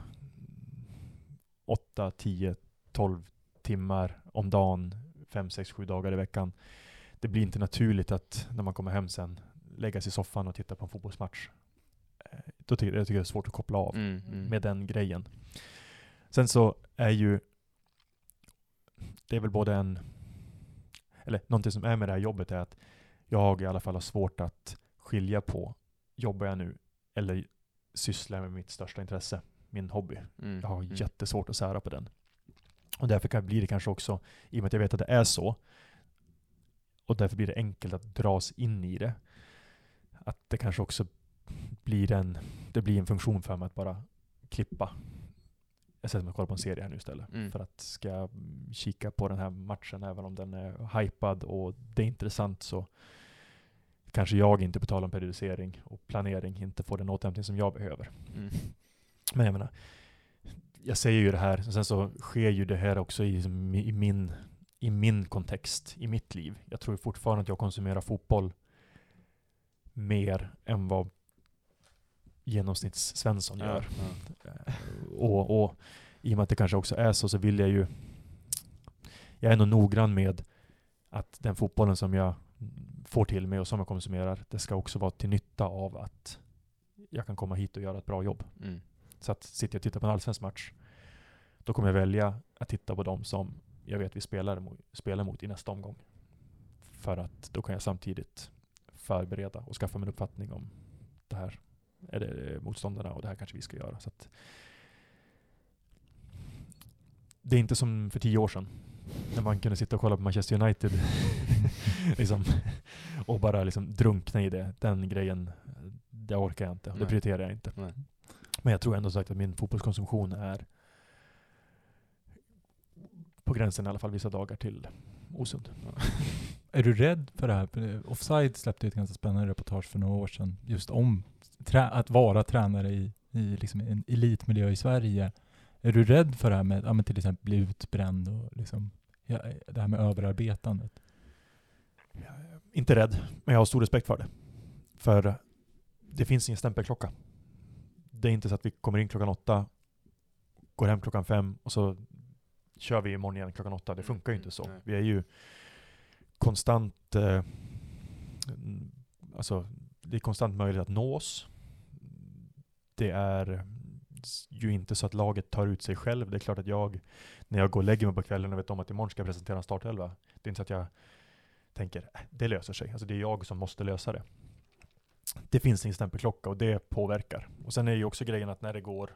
8, 10, 12 timmar om dagen, 5, 6, 7 dagar i veckan. Det blir inte naturligt att när man kommer hem sen lägga sig i soffan och titta på en fotbollsmatch. Då tycker jag, jag tycker det är svårt att koppla av
Mm, mm.
med den grejen. Sen så är ju det är väl både en eller någonting som är med det här jobbet är att jag i alla fall har svårt att skilja på jobbar jag nu eller sysslar jag med mitt största intresse, min hobby.
Mm,
Jag har
mm.
jättesvårt att sära på den. Och därför kan, blir det kanske också, i och med att jag vet att det är så, och därför blir det enkelt att dras in i det. Att det kanske också blir en, det blir en funktion för mig att bara klippa. Jag sätter mig och kollar på en serie här nu istället.
Mm.
För att ska jag kika på den här matchen, även om den är hypad och det är intressant så kanske jag inte, på tal om periodisering och planering, inte får den återhämtning som jag behöver.
Mm.
Men jag menar, jag säger ju det här, och sen så sker ju det här också i, i, min, i min kontext, i mitt liv. Jag tror fortfarande att jag konsumerar fotboll mer än vad genomsnitts-Svensson gör.
ja.
Eh, Och, och i och med att det kanske också är så, så vill jag ju... Jag är nog noggrann med att den fotbollen som jag får till mig och som jag konsumerar, det ska också vara till nytta av att jag kan komma hit och göra ett bra jobb.
Mm.
Så att sitter jag och tittar på en allsvensk match, då kommer jag välja att titta på dem som jag vet vi spelar mot, spelar mot i nästa omgång. För att då kan jag samtidigt förbereda och skaffa mig en uppfattning om det här är det motståndarna och det här kanske vi ska göra. Så det är inte som för tio år sedan när man kunde sitta och kolla på Manchester United liksom, och bara liksom drunkna i det. Den grejen, det orkar jag inte och det prioriterar jag inte.
Nej.
Men jag tror ändå sagt att min fotbollskonsumtion är på gränsen i alla fall vissa dagar till osund.
Är du rädd för det här? Eh, Offside släppte ett ganska spännande reportage för några år sedan just om trä- att vara tränare i, i liksom en elitmiljö i Sverige. Är du rädd för det här med, ja, men till exempel bli utbränd och liksom, ja, det här med överarbetandet?
Inte rädd, men jag har stor respekt för det. För det finns ingen stämpelklocka. Det är inte så att vi kommer in klockan åtta, går hem klockan fem och så kör vi imorgon igen klockan åtta. Det funkar ju inte så.
Nej.
Vi är ju konstant, eh, mm, alltså det är konstant möjligt att nå oss. Det är ju inte så att laget tar ut sig själv. Det är klart att jag, när jag går och lägger mig på kvällen och vet om att imorgon ska jag presentera en startelva. Det är inte så att jag tänker, "Äh, det löser sig. Alltså det är jag som måste lösa det. Det finns ingen stämpelklocka och det påverkar. Och sen är ju också grejen att när det går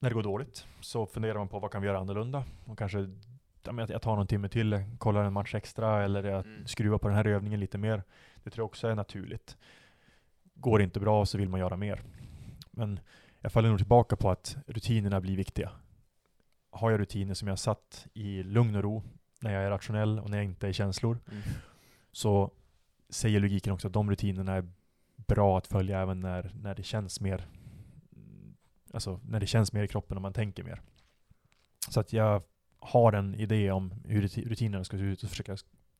när det går dåligt så funderar man på vad kan vi göra annorlunda? Och kanske jag tar någon timme till, kollar en match extra eller jag
Mm.
skruvar på den här övningen lite mer. Det tror jag också är naturligt. Går det inte bra så vill man göra mer. Men jag faller nog tillbaka på att rutinerna blir viktiga. Har jag rutiner som jag satt i lugn och ro, när jag är rationell och när jag inte är känslor,
Mm.
så säger logiken också att de rutinerna är bra att följa även när, när det känns mer Alltså när det känns mer i kroppen och man tänker mer. Så att jag har en idé om hur ruti- rutinerna ska se ut och försöka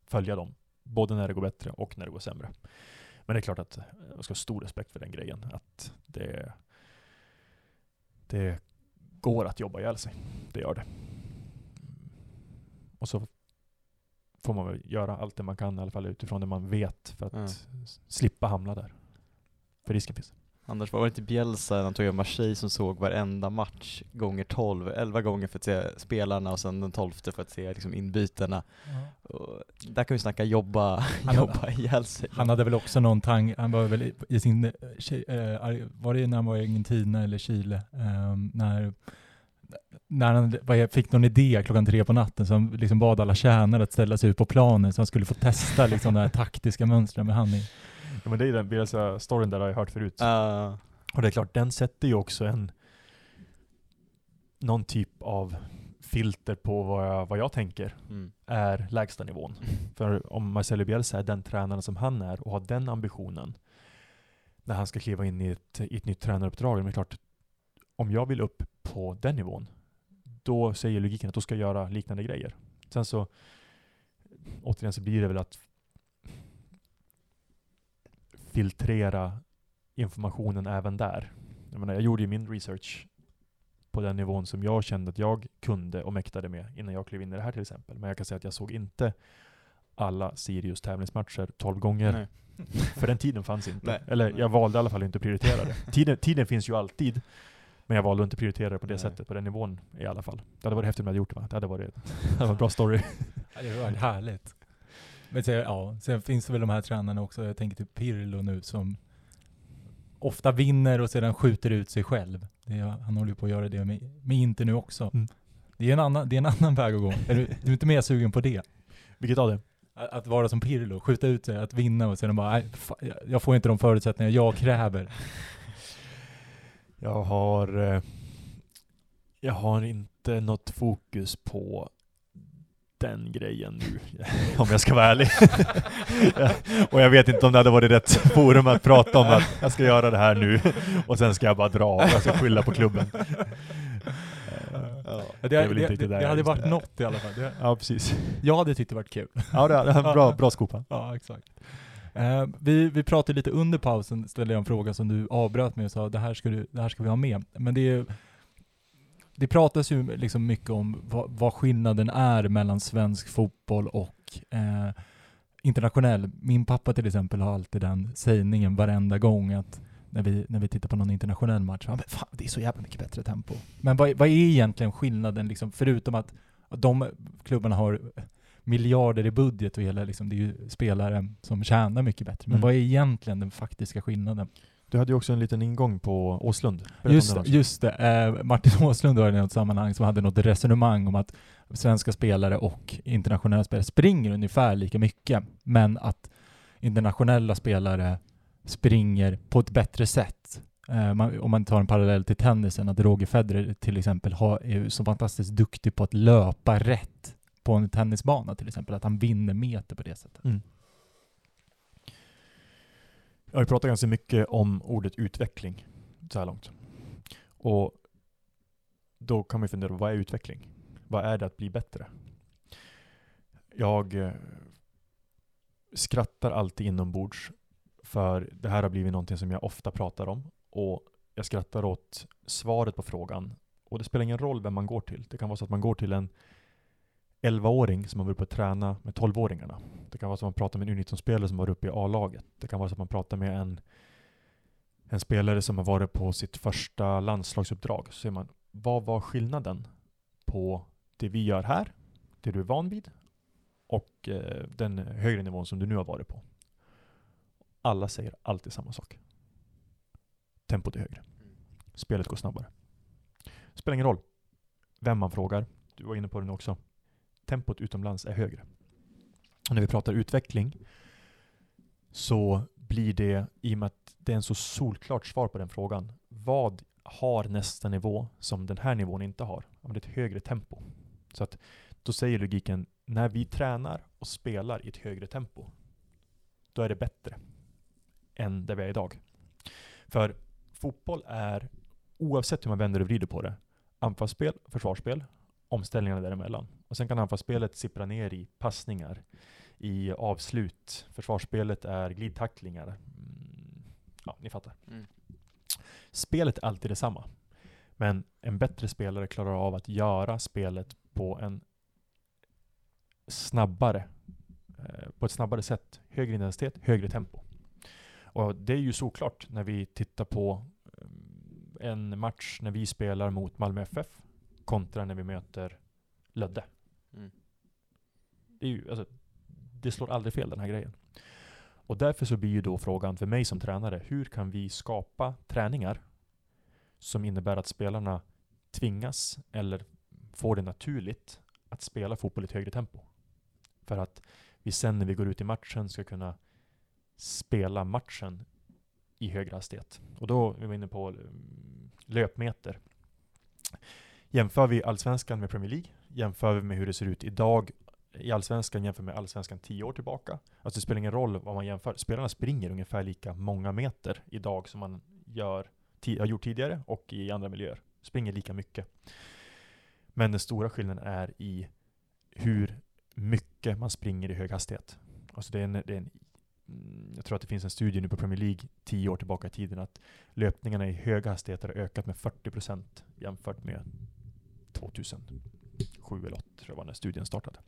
följa dem. Både när det går bättre och när det går sämre. Men det är klart att jag ska ha stor respekt för den grejen. Att det, det går att jobba ihjäl sig. Det gör det. Och så får man väl göra allt det man kan i alla fall utifrån det man vet för att s- slippa hamna där. För risken finns.
Anders, var det inte Bielsa när han tog över Marseille som såg varenda match gånger 12, 11 gånger för att se spelarna och sen den 12 för att se liksom inbytena. Och där kan vi snacka jobba,
Han-
jobba ihjäl sig.
Han hade väl också någon tanke, han var väl i- sin, eh, eh, Ar- var det när han var i Argentina eller Chile, ehm, när, när han fick någon idé klockan tre på natten så han liksom bad alla tjänare att ställa sig ut på planen så han skulle få testa liksom det här taktiska mönstret med han i.
Ja, men det är den Bielsa-storyn där har jag hört förut.
Ja.
Och det är klart, den sätter ju också en någon typ av filter på vad jag, vad jag tänker
mm.
är lägsta nivån. För om Marcelo Bielsa är den tränaren som han är och har den ambitionen när han ska kliva in i ett, i ett nytt tränaruppdrag, men det är klart, om jag vill upp på den nivån, då säger logiken att då ska jag göra liknande grejer. Sen så, återigen så blir det väl att filtrera informationen även där. Jag menar, jag gjorde ju min research på den nivån som jag kände att jag kunde och mäktade med innan jag klev in i det här till exempel. Men jag kan säga att jag såg inte alla Sirius tävlingsmatcher 12 gånger.
Nej.
För den tiden fanns inte.
Nej.
Eller
Nej.
jag valde i alla fall inte att prioritera det. Tiden, tiden finns ju alltid. Men jag valde att inte prioritera det på det
Nej.
sättet, på den nivån i alla fall. Det hade varit häftigt om jag hade gjort det va? Det hade varit, det hade varit en bra story.
Ja, det var härligt. Men sen, ja, sen finns det väl de här tränarna också, jag tänker typ Pirlo nu som ofta vinner och sedan skjuter ut sig själv. Är, han håller ju på att göra det med, med Inter nu också.
Mm.
Det, är en annan, det är en annan väg att gå. Är du, du är inte mer sugen på det?
Vilket av det?
Att, att vara som Pirlo, skjuta ut sig, att vinna och sen bara, nej, fan, jag- jag får inte de förutsättningar jag kräver.
Jag har, eh, jag har inte något fokus på den grejen nu, om jag ska vara ärlig. och jag vet inte om det hade varit rätt forum att prata om att jag ska göra det här nu, och sen ska jag bara dra och jag ska skylla på klubben.
Ja.
Det,
Det
det, det, det,
jag
hade varit något i alla fall. Det,
Ja, precis.
jag hade tyckt det varit kul.
Ja, det är bra, bra skopa.
Ja, exakt. Eh, vi, vi pratade lite under pausen, ställde jag en fråga som du avbröt med och sa det här ska, du, det här ska vi ha med. Men det är det pratas ju liksom mycket om vad, vad skillnaden är mellan svensk fotboll och eh, internationell. Min pappa till exempel har alltid den sägningen varenda gång att när vi, när vi tittar på någon internationell match, ja, men fan, det är så jävla mycket bättre tempo. Men vad, vad är egentligen skillnaden, liksom, förutom att, de klubbarna har miljarder i budget och hela, liksom, det är ju spelare som tjänar mycket bättre. Men
Mm.
vad är egentligen den faktiska skillnaden?
Du hade ju också en liten ingång på Åslund.
Just,
också.
just det, eh, Martin Åslund var i något sammanhang som hade något resonemang om att svenska spelare och internationella spelare springer ungefär lika mycket, men att internationella spelare springer på ett bättre sätt. Eh, man, om man tar en parallell till tennisen, att Roger Federer till exempel har, är så fantastiskt duktig på att löpa rätt på en tennisbana till exempel, att han vinner meter på det sättet.
Mm. Jag har ju pratat ganska mycket om ordet utveckling så här långt. Och då kan man ju fundera, vad är utveckling? Vad är det att bli bättre? Jag eh, skrattar alltid inombords för det här har blivit någonting som jag ofta pratar om och jag skrattar åt svaret på frågan och det spelar ingen roll vem man går till. Det kan vara så att man går till en 11-åring som har varit uppe och träna med 12-åringarna. Det kan vara så att man pratar med en U19-spelare som varit uppe i A-laget. Det kan vara så att man pratar med en, en spelare som har varit på sitt första landslagsuppdrag. Så ser man, vad var skillnaden på det vi gör här, det du är van vid, och eh, den högre nivån som du nu har varit på? Alla säger alltid samma sak. Tempot är högre. Spelet går snabbare. Spelar ingen roll vem man frågar. Du var inne på det nu också. Tempot utomlands är högre. Och när vi pratar utveckling så blir det, i och med att det är en så solklart svar på den frågan, vad har nästa nivå som den här nivån inte har? Ja, det är ett högre tempo. Så att då säger logiken, när vi tränar och spelar i ett högre tempo, då är det bättre än där vi är idag. För fotboll är, oavsett hur man vänder och vrider på det, anfallsspel, försvarsspel, omställningarna däremellan. Och sen kan anfallsspelet sippra ner i passningar, i avslut. Försvarsspelet är glidtacklingar. Mm, ja, ni fattar.
Mm.
Spelet är alltid detsamma. Men en bättre spelare klarar av att göra spelet på en snabbare, eh, på ett snabbare sätt. Högre intensitet, högre tempo. Och det är ju såklart när vi tittar på eh, en match när vi spelar mot Malmö FF kontra när vi möter Lödde.
Mm.
Det, är ju, alltså, det slår aldrig fel den här grejen. Och därför så blir ju då frågan för mig som tränare, hur kan vi skapa träningar som innebär att spelarna tvingas eller får det naturligt att spela fotboll i ett högre tempo? För att vi sen när vi går ut i matchen ska kunna spela matchen i högre hastighet. Och då är vi inne på mm, löpmeter. Jämför vi Allsvenskan med Premier League, jämför vi med hur det ser ut idag i Allsvenskan jämför med Allsvenskan tio år tillbaka. Alltså det spelar ingen roll vad man jämför. Spelarna springer ungefär lika många meter idag som man gör, har gjort tidigare och i andra miljöer. Springer lika mycket. Men den stora skillnaden är i hur mycket man springer i hög hastighet. Alltså det är en, det är en mm, jag tror att det finns en studie nu på Premier League tio år tillbaka i tiden att löpningarna i höga hastigheter har ökat med 40% jämfört med 2007 eller 2008 tror jag var när studien startade.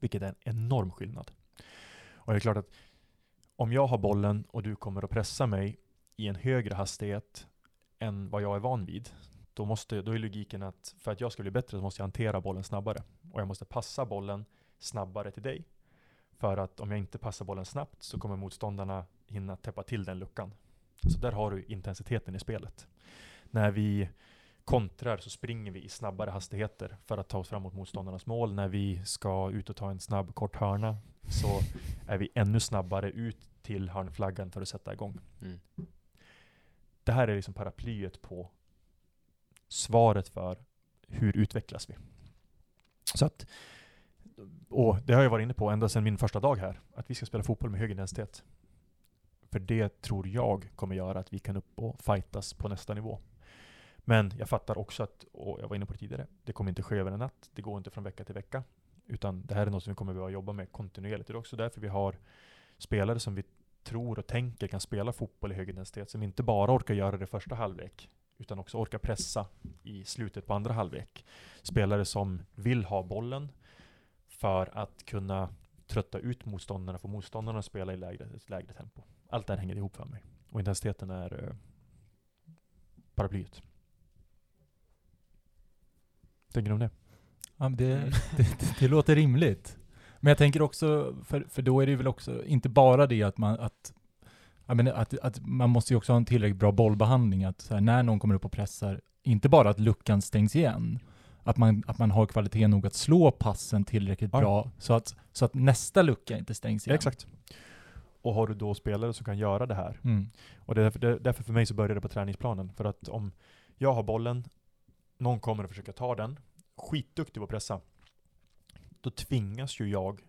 Vilket är en enorm skillnad. Och det är klart att om jag har bollen och du kommer att pressa mig i en högre hastighet än vad jag är van vid, då, måste, då är logiken att för att jag ska bli bättre så måste jag hantera bollen snabbare. Och jag måste passa bollen snabbare till dig. För att om jag inte passar bollen snabbt så kommer motståndarna hinna täppa till den luckan. Så där har du intensiteten i spelet. När vi kontrar så springer vi i snabbare hastigheter för att ta oss fram mot motståndarnas mål. När vi ska ut och ta en snabb kort hörna så är vi ännu snabbare ut till hörnflaggan för att sätta igång.
Mm.
Det här är liksom paraplyet på svaret för hur utvecklas vi? Så att, och det har jag varit inne på ända sedan min första dag här, att vi ska spela fotboll med hög intensitet. För det tror jag kommer göra att vi kan upp och fightas på nästa nivå. Men jag fattar också att, och jag var inne på det tidigare, det kommer inte ske över en natt. Det går inte från vecka till vecka. Utan det här är något som vi kommer behöva jobba med kontinuerligt. Det är också därför vi har spelare som vi tror och tänker kan spela fotboll i hög intensitet, som inte bara orkar göra det första halvlek, utan också orkar pressa i slutet på andra halvlek. Spelare som vill ha bollen för att kunna trötta ut motståndarna, få motståndarna att spela i lägre, ett lägre tempo. Allt det här hänger ihop för mig. Och intensiteten är eh, paraplyet. Tänker du om det?
Ja, det,
Mm.
det, det, det låter rimligt. Men jag tänker också, för, för då är det ju väl också inte bara det att man, att, jag menar, att, att man måste ju också ha en tillräckligt bra bollbehandling, att så här, när någon kommer upp och pressar, inte bara att luckan stängs igen, att man, att man har kvalitet nog att slå passen tillräckligt
Ja.
bra, så att, så att nästa lucka inte stängs igen.
Exakt. Och har du då spelare som kan göra det här,
Mm.
Och det är därför, det är därför för mig så börjar det på träningsplanen. För att om jag har bollen, någon kommer att försöka ta den, skitduktig på att pressa, då tvingas ju jag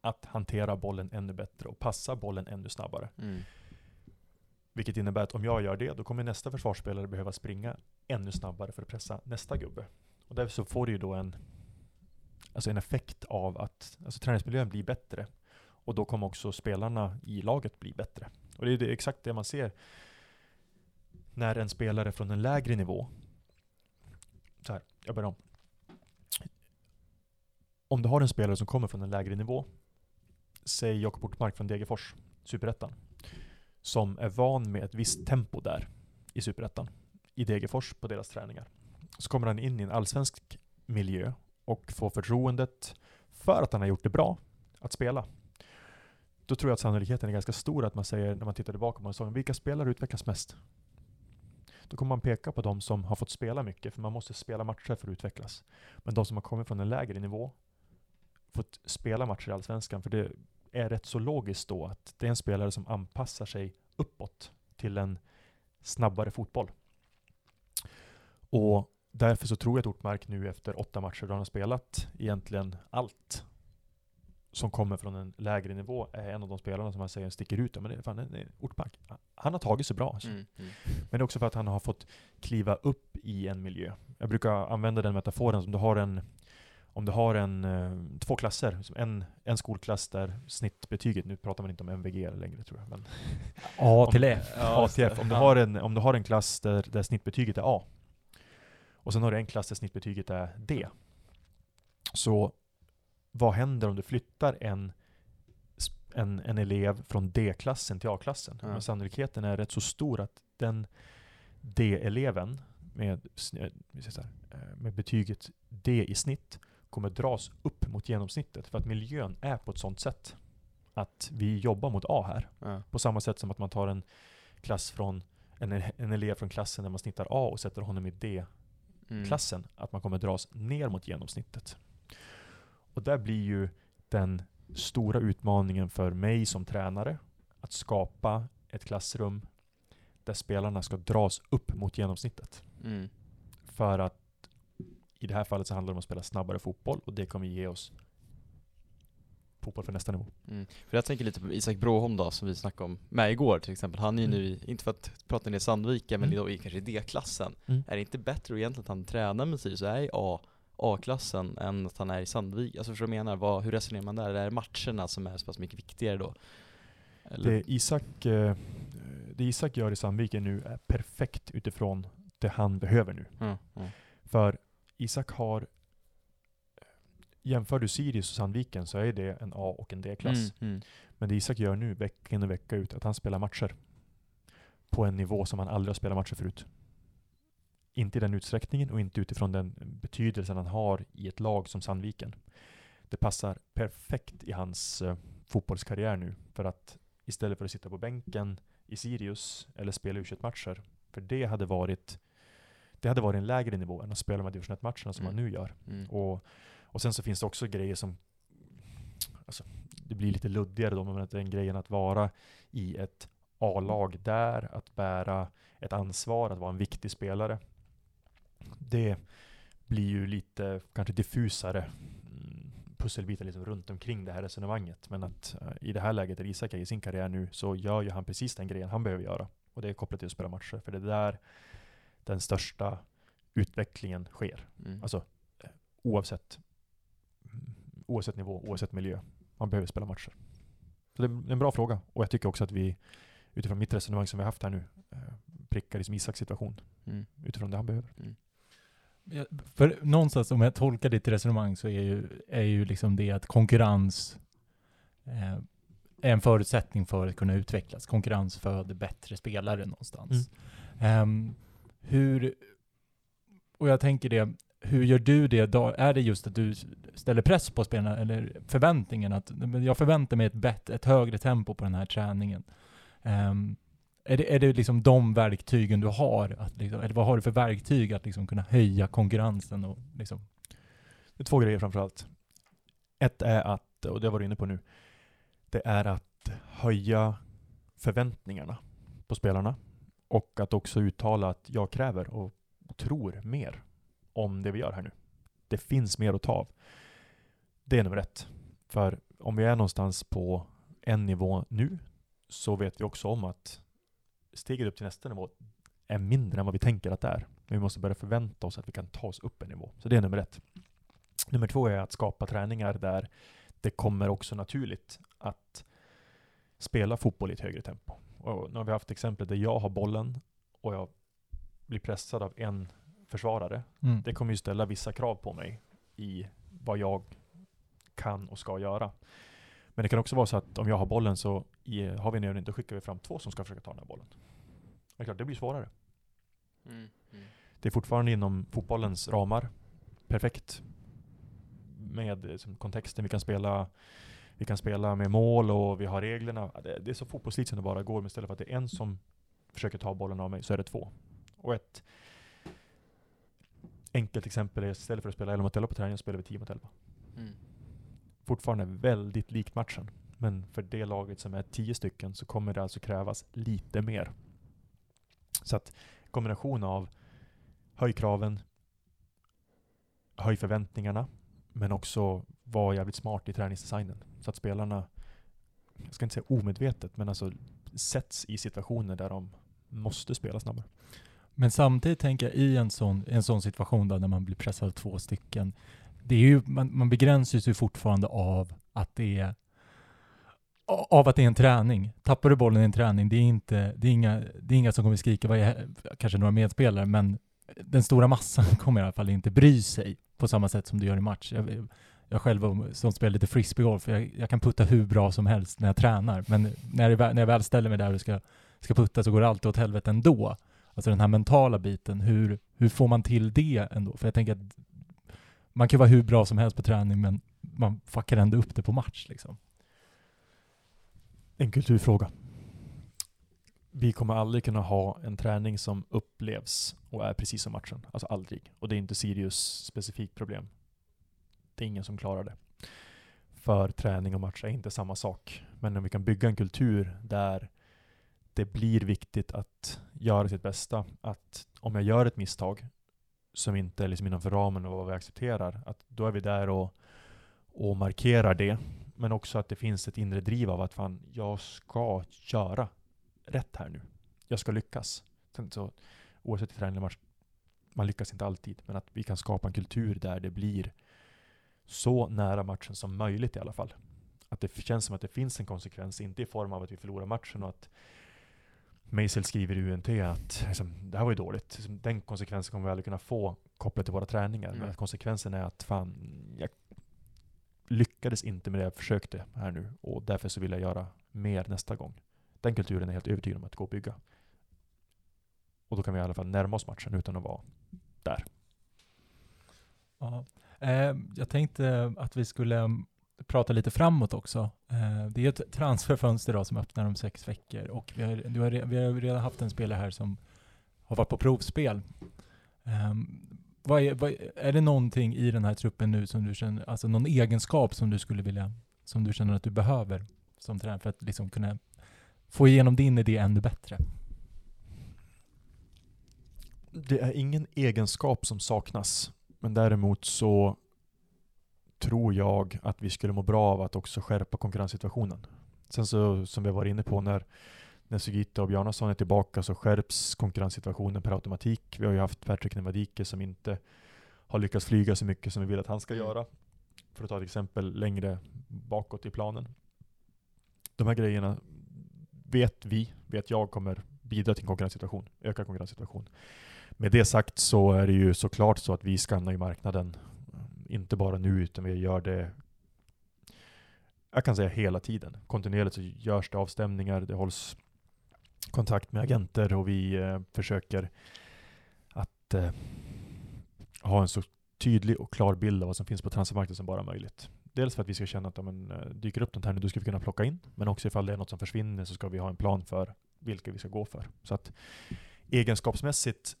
att hantera bollen ännu bättre och passa bollen ännu snabbare.
Mm.
Vilket innebär att om jag gör det, då kommer nästa försvarsspelare behöva springa ännu snabbare för att pressa nästa gubbe. Och därför så får det ju då en, alltså en effekt av att alltså träningsmiljön blir bättre. Och då kommer också spelarna i laget bli bättre. Och det är det, exakt det man ser när en spelare från en lägre nivå, så här, jag börjar om. Om du har en spelare som kommer från en lägre nivå, säg Jakob Ortmark från Degerfors, Superettan, som är van med ett visst tempo där i Superettan, i Degerfors på deras träningar. Så kommer han in i en allsvensk miljö och får förtroendet för att han har gjort det bra att spela. Då tror jag att sannolikheten är ganska stor att man säger, när man tittar tillbaka på säsongen, vilka spelare utvecklas mest? Då kommer man peka på de som har fått spela mycket, för man måste spela matcher för att utvecklas. Men de som har kommit från en lägre nivå, fått spela matcher i Allsvenskan, för det är rätt så logiskt då att det är en spelare som anpassar sig uppåt till en snabbare fotboll. Och därför så tror jag att Ortmark nu efter åtta matcher då han har spelat egentligen allt som kommer från en lägre nivå är en av de spelarna som man säger sticker ut. Ja, Men det är fan, det är Ortmark. Han har tagit sig bra. Alltså.
Mm. Mm.
Men det är också för att han har fått kliva upp i en miljö. Jag brukar använda den metaforen som du har en om du har en, eh, två klasser, som en, en skolklass där snittbetyget, nu pratar man inte om MVG längre tror jag, men
A till
Om-
F.
ATF,
det.
om du, har en, om du har en klass där, där snittbetyget är A, och sen har du en klass där snittbetyget är D, så vad händer om du flyttar en, en, en elev från D-klassen till A-klassen? Men sannolikheten är rätt så stor att den D-eleven med, eh, eh, med betyget D i snitt kommer dras upp mot genomsnittet för att miljön är på ett sånt sätt att vi jobbar mot A här.
Ja.
På samma sätt som att man tar en klass från en, en elev från klassen där man snittar A och sätter honom i D-klassen.
Mm.
Att man kommer dras ner mot genomsnittet. Och där blir ju den stora utmaningen för mig som tränare att skapa ett klassrum där spelarna ska dras upp mot genomsnittet.
Mm.
För att i det här fallet så handlar det om att spela snabbare fotboll och det kommer ge oss fotboll för nästa nivå.
Mm. För jag tänker lite på Isak Broholm då, som vi snackade om med igår till exempel. Han är ju nu, i, inte för att prata ner Sandviken, men
Mm.
i kanske D-klassen.
Mm.
Är det inte bättre egentligen att han tränar med Sirius och är i A, A-klassen än att han är i Sandvik? Alltså förstår du vad jag menar? Vad, hur resonerar man där? Är det matcherna som är så pass mycket viktigare då? Eller?
Det Isak, eh, det Isak gör i Sandviken nu är perfekt utifrån det han behöver nu.
Mm, mm.
För Isak har, jämför du Sirius och Sandviken så är det en A och en D-klass.
Mm, mm.
Men det Isak gör nu, vecka in och vecka ut, att han spelar matcher på en nivå som han aldrig har spelat matcher förut. Inte i den utsträckningen och inte utifrån den betydelsen han har i ett lag som Sandviken. Det passar perfekt i hans eh, fotbollskarriär nu. För att istället för att sitta på bänken i Sirius eller spela u matcher för det hade varit det hade varit en lägre nivå än att spela de här division 1-matcherna som
Mm.
man nu gör.
Mm.
Och, och sen så finns det också grejer som, alltså, det blir lite luddigare då, men att den grejen att vara i ett A-lag där, att bära ett ansvar, att vara en viktig spelare. Det blir ju lite kanske diffusare mm, pusselbitar liksom runt omkring det här resonemanget. Men att eh, i det här läget där Isak är i sin karriär nu så gör ju han precis den grejen han behöver göra. Och det är kopplat till att spela matcher. För det är där den största utvecklingen sker.
Mm.
Alltså eh, oavsett, mm, oavsett nivå, oavsett miljö. Man behöver spela matcher. Så det är en bra fråga. Och jag tycker också att vi, utifrån mitt resonemang som vi har haft här nu, eh, prickar liksom Isaks situation
Mm.
utifrån det han behöver.
Ja, För någonstans, om jag tolkar ditt resonemang, så är ju, är ju liksom det att konkurrens eh, är en förutsättning för att kunna utvecklas. Konkurrens föder bättre spelare någonstans. Ehm, hur, och jag tänker det, hur gör du det då? Är det just att du ställer press på spelarna, eller förväntningen att jag förväntar mig ett, bättre, ett högre tempo på den här träningen? Ehm, är det, är det liksom de verktygen du har? Att liksom, eller vad har du för verktyg att liksom kunna höja konkurrensen och liksom
Det är två grejer framförallt. Ett är att, och det var du inne på nu, det är att höja förväntningarna på spelarna och att också uttala att jag kräver och tror mer om det vi gör här nu. Det finns mer att ta av. Det är nummer ett. För om vi är någonstans på en nivå nu så vet vi också om att steget upp till nästa nivå är mindre än vad vi tänker att det är. Men vi måste börja förvänta oss att vi kan ta oss upp en nivå. Så det är nummer ett. Nummer två är att skapa träningar där det kommer också naturligt att spela fotboll i ett högre tempo. Och nu har vi haft exempel där jag har bollen och jag blir pressad av en försvarare.
Mm.
Det kommer ju ställa vissa krav på mig i vad jag kan och ska göra. Men det kan också vara så att om jag har bollen så i, har vi en övning, då skickar vi fram två som ska försöka ta den här bollen. Det är klart, det blir svårare.
Mm. Mm.
Det är fortfarande inom fotbollens ramar. Perfekt. Med eh, som kontexten, vi kan spela vi kan spela med mål och vi har reglerna. Det, det är så fotbollslikt som det bara går, men istället för att det är en som försöker ta bollen av mig så är det två. Och ett enkelt exempel är istället för att spela 11 mot 11 på träningen spelar vi 10 mot 11.
Mm.
Fortfarande väldigt likt matchen. Men för det laget som är tio stycken så kommer det alltså krävas lite mer. Så att kombination av höj kraven, höj förväntningarna, men också vara jävligt smart i träningsdesignen. Så att spelarna, jag ska inte säga omedvetet, men alltså sätts i situationer där de måste spela snabbare.
Men samtidigt tänker jag i en sån, en sån situation där när man blir pressad av två stycken, det är ju, man, man begränsas ju fortfarande av att det är av att det är en träning. Tappar du bollen i en träning, det är, inte, det är, inga, det är inga som kommer skrika, vad är, kanske några medspelare, men den stora massan kommer i alla fall inte bry sig på samma sätt som du gör i match. Jag, jag själv som spelar lite frisbeegolf, jag, jag kan putta hur bra som helst när jag tränar, men när jag, väl- när jag väl ställer mig där och ska, ska putta så går det alltid åt helvete ändå. Alltså den här mentala biten, hur, hur får man till det ändå? För jag tänker att man kan vara hur bra som helst på träning, men man fuckar ändå upp det på match liksom.
En kulturfråga. Vi kommer aldrig kunna ha en träning som upplevs och är precis som matchen. Alltså aldrig. Och det är inte Sirius specifikt problem. Det är ingen som klarar det. För träning och match är inte samma sak. Men om vi kan bygga en kultur där det blir viktigt att göra sitt bästa. Att om jag gör ett misstag som inte är liksom innanför ramen av vad vi accepterar, att då är vi där och, och markerar det. Men också att det finns ett inre driv av att fan, jag ska göra rätt här nu. Jag ska lyckas. Sen Så, oavsett i träning eller match, man lyckas inte alltid, men att vi kan skapa en kultur där det blir så nära matchen som möjligt i alla fall. Att det känns som att det finns en konsekvens, inte i form av att vi förlorar matchen och att Meisel skriver i UNT att liksom, det här var ju dåligt. Liksom, Den konsekvensen kommer vi aldrig kunna få kopplat till våra träningar. Men
Mm.
att konsekvensen är att fan, jag lyckades inte med det jag försökte här nu och därför så vill jag göra mer nästa gång. Den kulturen är helt övertygad om att gå att bygga. Och då kan vi i alla fall närma oss matchen utan att vara där.
Ja. Eh, jag tänkte att vi skulle mm, prata lite framåt också. Eh, det är ett transferfönster idag som öppnar om sex veckor och vi har, du har, vi har redan haft en spelare här som har varit på provspel. Ehm, vad är, vad, är det någonting i den här truppen nu som du känner, alltså någon egenskap som du skulle vilja, som du känner att du behöver som tränare för att liksom kunna få igenom din idé ännu bättre?
Det är ingen egenskap som saknas, men däremot så tror jag att vi skulle må bra av att också skärpa konkurrenssituationen. Sen så, som vi har varit inne på, när, när Sugita och Bjarnason är tillbaka så skärps konkurrenssituationen per automatik. Vi har ju haft Patrick Nevadike som inte har lyckats flyga så mycket som vi vill att han ska
Mm.
göra. För att ta ett exempel längre bakåt i planen. De här grejerna vet vi, vet jag, kommer bidra till en konkurrenssituation, öka konkurrenssituation. Med det sagt så är det ju såklart så att vi skannar ju marknaden, inte bara nu utan vi gör det jag kan säga hela tiden. Kontinuerligt så görs det avstämningar, det hålls kontakt med agenter och vi eh, försöker att eh, ha en så tydlig och klar bild av vad som finns på transfermarknaden som bara möjligt. Dels för att vi ska känna att om en, eh, dyker upp något här nu, då ska vi kunna plocka in. Men också ifall det är något som försvinner så ska vi ha en plan för vilka vi ska gå för. Så att egenskapsmässigt,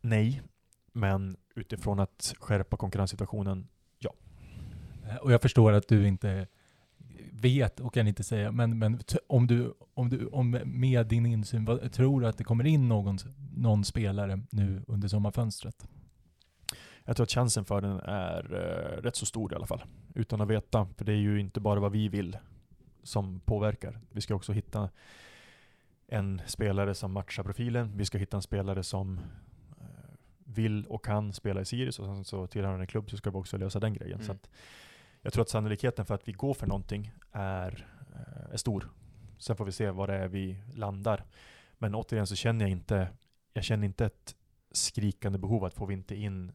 nej. Men utifrån att skärpa konkurrenssituationen, ja.
Eh, och jag förstår att du inte vet och kan inte säga, men, men om du, om du om med din insyn, vad, tror du att det kommer in någon, någon spelare nu under sommarfönstret?
Jag tror att chansen för den är eh, rätt så stor i alla fall. Utan att veta, för det är ju inte bara vad vi vill som påverkar. Vi ska också hitta en spelare som matchar profilen. Vi ska hitta en spelare som eh, vill och kan spela i Sirius och sen så tillhör han en klubb så ska vi också lösa den grejen.
Mm.
Så att jag tror att sannolikheten för att vi går för någonting är, eh, är stor. Sen får vi se var det är vi landar. Men återigen så känner jag inte, jag känner inte ett skrikande behov att får vi inte in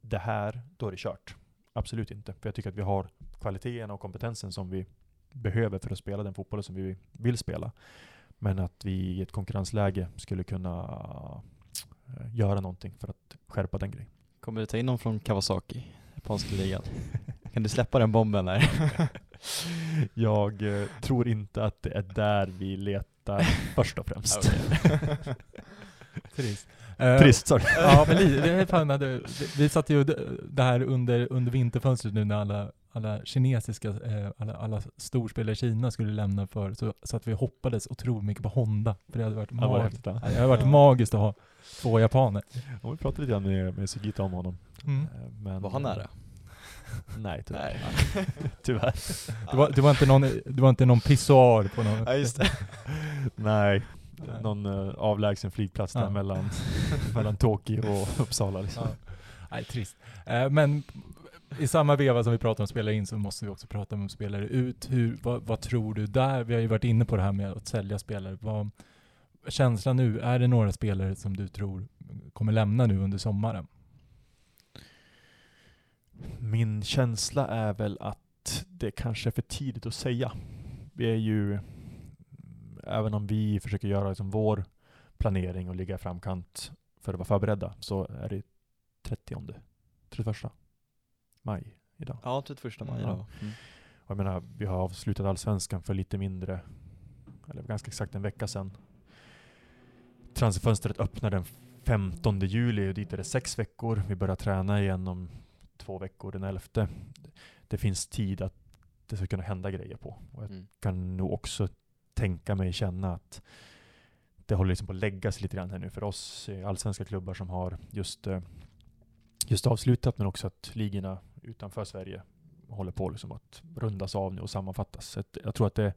det här, då är det kört. Absolut inte. För jag tycker att vi har kvaliteterna och kompetensen som vi behöver för att spela den fotbollen som vi vill spela. Men att vi i ett konkurrensläge skulle kunna eh, göra någonting för att skärpa den grejen.
Kommer du ta in någon från Kawasaki, japanska ligan? Kan du släppa den bomben där?
Jag eh, tror inte att det är där vi letar först och främst.
Trist. Eh,
Trist, sorry.
Ja, men det är fan, hade, vi satt ju det här under, under vinterfönstret nu när alla, alla kinesiska, eh, alla, alla storspelare i Kina skulle lämna för, så, så att vi hoppades otroligt mycket på Honda. För det hade varit, mag-
ja.
det hade varit magiskt att ha två japaner.
Ja, vi pratade lite grann med, med Sugita om honom.
Mm.
Men,
Var han nära?
Nej, tyvärr.
Nej.
tyvärr.
Det, var, det, var inte någon, det var inte någon pissoar på någon...
Ja just det.
Nej,
Nej.
någon uh, avlägsen flygplats där
Ja.
mellan, mellan Tokyo och Uppsala. Liksom.
Ja. Nej, trist. Eh, men i samma veva som vi pratar om spelare in så måste vi också prata om spelare ut. Hur, vad, vad tror du där? Vi har ju varit inne på det här med att sälja spelare. Vad, känslan nu, är det några spelare som du tror kommer lämna nu under sommaren?
Min känsla är väl att det kanske är för tidigt att säga. Vi är ju, även om vi försöker göra liksom vår planering och ligga i framkant för att vara förberedda, så är det 30, 31 maj idag.
Ja, 31 maj
Ja.
idag. Mm.
Och jag menar, vi har avslutat allsvenskan för lite mindre, eller ganska exakt en vecka sedan. Transferfönstret öppnar den 15 juli och dit är det sex veckor. Vi börjar träna igen om två veckor, den 11. Det finns tid att det ska kunna hända grejer på. Och jag
Mm.
kan nog också tänka mig känna att det håller liksom på att lägga sig lite grann här nu för oss allsvenska klubbar som har just, eh, just avslutat men också att ligorna utanför Sverige håller på liksom att rundas av nu och sammanfattas. Så jag tror att det,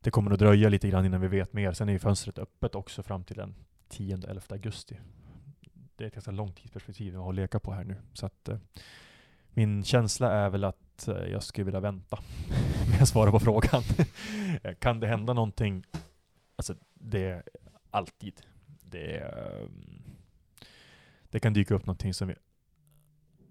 det kommer att dröja lite grann innan vi vet mer. Sen är ju fönstret öppet också fram till den 10-11 augusti. Det är ett ganska långt tidsperspektiv vi har att leka på här nu. Så att, eh, min känsla är väl att eh, jag skulle vilja vänta med att svara på frågan. Eh, kan det hända någonting? Alltså, det är alltid. Det, är, ehm, det kan dyka upp någonting som vi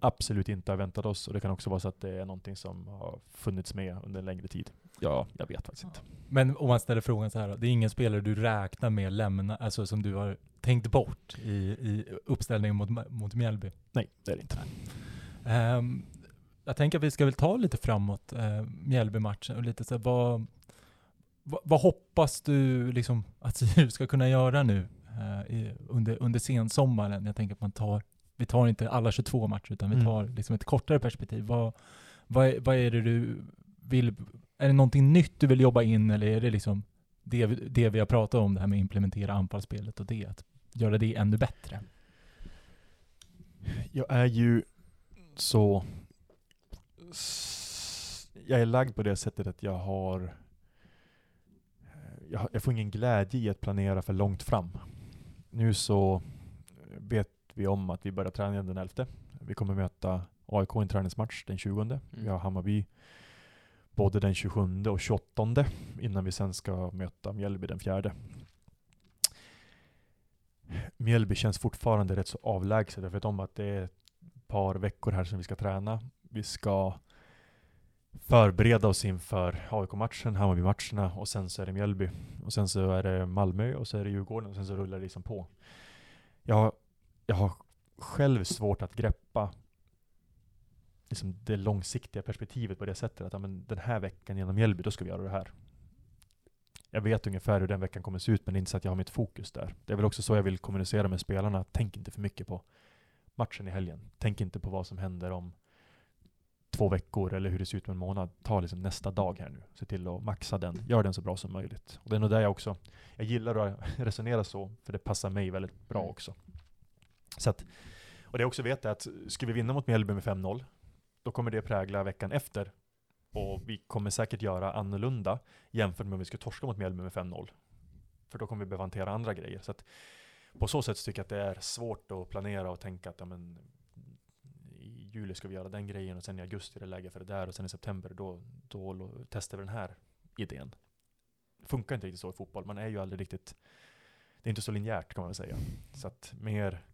absolut inte har väntat oss och det kan också vara så att det är någonting som har funnits med under en längre tid. Ja, jag vet faktiskt inte.
Men om man ställer frågan så här då, det är ingen spelare du räknar med lämna, alltså som du har tänkt bort i, i uppställningen mot, mot Mjällby?
Nej, det är det inte.
Ehm, jag tänker att vi ska väl ta lite framåt, uh, Mjällby-matchen och lite så här, vad, vad, vad hoppas du liksom att Sirius ska kunna göra nu eh, i, under, under sensommaren? Jag tänker att man tar, vi tar inte alla 22 matcher utan vi
Mm.
tar liksom ett kortare perspektiv. Vad, vad, är, vad är det du vill, är det någonting nytt du vill jobba in eller är det liksom det, vi- det vi har pratat om, det här med att implementera anfallsspelet och det, att göra det ännu bättre?
Jag är ju så... Jag är lagd på det sättet att jag har... Jag, har- jag får ingen glädje i att planera för långt fram. Nu så vet vi om att vi börjar träna den 11. Vi kommer möta AIK i en träningsmatch den 20. Vi har Hammarby både den 27 och 28 innan vi sen ska möta Mjällby den 4. Mjällby känns fortfarande rätt så avlägset. Jag vet om att det är ett par veckor här som vi ska träna. Vi ska förbereda oss inför AIK-matchen, Hammarby-matcherna och sen så är det Mjällby. Och sen så är det Malmö och så är det Djurgården och sen så rullar det liksom på. Jag, har- jag har själv svårt att greppa liksom det långsiktiga perspektivet på det sättet att ja, men den här veckan genom Mjällby, då ska vi göra det här. Jag vet ungefär hur den veckan kommer se ut, men det är inte så att jag har mitt fokus där. Det är väl också så jag vill kommunicera med spelarna. Tänk inte för mycket på matchen i helgen. Tänk inte på vad som händer om två veckor eller hur det ser ut om en månad. Ta liksom nästa dag här nu. Se till att maxa den. Gör den så bra som möjligt. Och det är nog där jag också, jag gillar att resonera så, för det passar mig väldigt bra
Mm.
också. Så att, och det jag också vet är att ska vi vinna mot Mjällby med 5-0, då kommer det prägla veckan efter. Och vi kommer säkert göra annorlunda jämfört med om vi skulle torska mot Mjällby med 5-0. För då kommer vi behöva hantera andra grejer. Så att på så sätt tycker jag att det är svårt att planera och tänka att ja, men, i juli ska vi göra den grejen och sen i augusti är det läge för det där och sen i september då, då testar vi den här idén. Det funkar inte riktigt så i fotboll. Man är ju aldrig riktigt, det är inte så linjärt kan man väl säga. Så att mer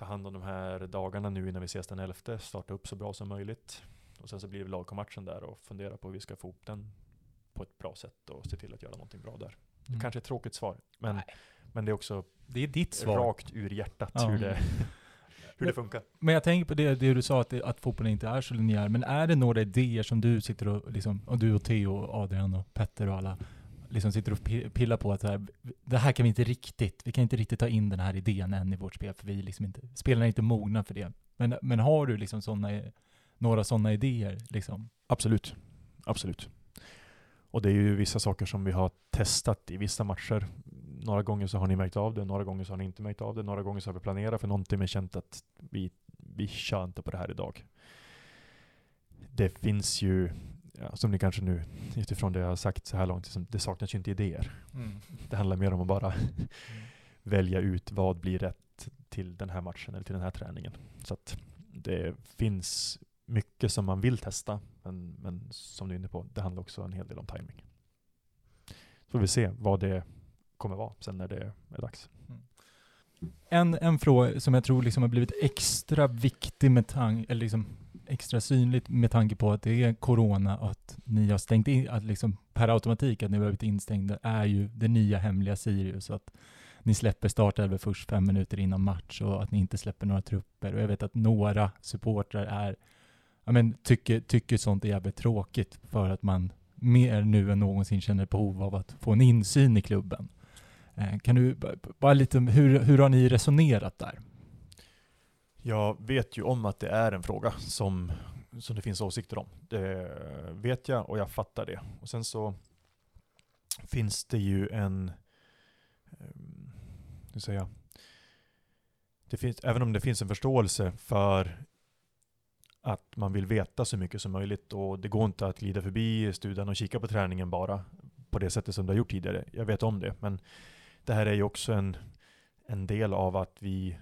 ta hand om de här dagarna nu innan vi ses den 11, starta upp så bra som möjligt. Och sen så blir det lagkommatchen där och fundera på hur vi ska få ihop den på ett bra sätt och se till att göra någonting bra där.
Mm.
Kanske ett tråkigt svar, men,
Nej.
men det är också
Det är ditt svar.
rakt ur hjärtat
Ja.
hur, det, hur det funkar.
Men jag tänker på det, det du sa, att, det, att fotbollen inte är så linjär. Men är det några idéer som du sitter och, liksom, och du och Theo, och Adrian och Petter och alla, liksom sitter och pillar på att så här, det här kan vi inte riktigt, vi kan inte riktigt ta in den här idén än i vårt spel, för vi liksom inte, spelarna är inte mogna för det. Men, men har du liksom såna, några sådana idéer liksom?
Absolut. Absolut. Och det är ju vissa saker som vi har testat i vissa matcher. Några gånger så har ni märkt av det, några gånger så har ni inte märkt av det, några gånger så har vi planerat för någonting men känt att vi, vi kör inte på det här idag. Det finns ju, ja, som ni kanske nu utifrån det jag har sagt så här långt, liksom, det saknas ju inte idéer. Det handlar mer om att bara välja ut vad blir rätt till den här matchen eller till den här träningen. Så att det finns mycket som man vill testa, men, men som du är inne på, det handlar också en hel del om timing. Så får vi se vad det kommer vara sen när det är dags.
En, en fråga som jag tror liksom har blivit extra viktig med tanke, eller liksom extra synligt med tanke på att det är corona och att ni har stängt in, att liksom per automatik att ni har blivit instängda, är ju det nya hemliga Sirius. Att ni släpper startelvor först fem minuter innan match och att ni inte släpper några trupper. Och jag vet att några supportrar är, ja men tycker, tycker sånt är jävligt tråkigt för att man mer nu än någonsin känner behov av att få en insyn i klubben. Eh, kan du bara lite, hur, hur har ni resonerat där?
Jag vet ju om att det är en fråga som, som det finns åsikter om. Det vet jag och jag fattar det. Och sen så finns det ju en, eh, hur säger jag, det finns, även om det finns en förståelse för att man vill veta så mycket som möjligt och det går inte att glida förbi studion och kika på träningen bara på det sättet som du har gjort tidigare. Jag vet om det, men det här är ju också en, en del av att vi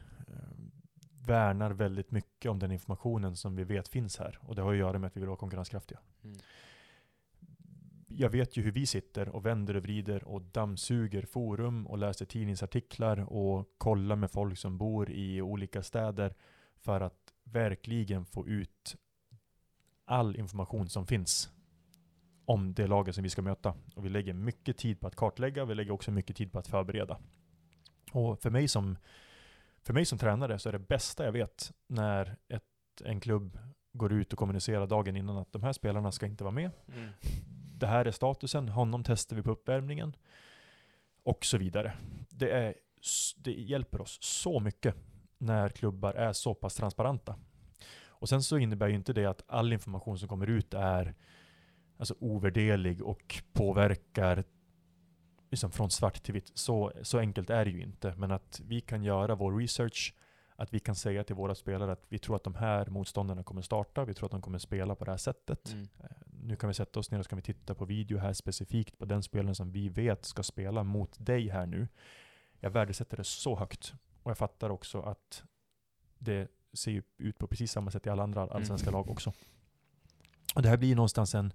värnar väldigt mycket om den informationen som vi vet finns här. Och det har att göra med att vi vill vara konkurrenskraftiga.
Mm.
Jag vet ju hur vi sitter och vänder och vrider och dammsuger forum och läser tidningsartiklar och kollar med folk som bor i olika städer för att verkligen få ut all information som finns om det laget som vi ska möta. Och vi lägger mycket tid på att kartlägga, vi lägger också mycket tid på att förbereda. Och för mig som, för mig som tränare så är det bästa jag vet när ett, en klubb går ut och kommunicerar dagen innan att de här spelarna ska inte vara med.
Mm.
Det här är statusen, honom testar vi på uppvärmningen och så vidare. Det är det hjälper oss så mycket när klubbar är så pass transparenta. Och sen så innebär ju inte det att all information som kommer ut är alltså ovärderlig och påverkar liksom från svart till vitt. Så, så enkelt är det ju inte. Men att vi kan göra vår research, att vi kan säga till våra spelare att vi tror att de här motståndarna kommer starta, vi tror att de kommer spela på det här sättet.
Mm.
Eh, Nu kan vi sätta oss ner och ska vi titta på video här specifikt på den spelaren som vi vet ska spela mot dig här nu. Jag värdesätter det så högt. Och jag fattar också att det ser ut på precis samma sätt i alla andra allsvenska
Mm.
lag också. Och det här blir någonstans en,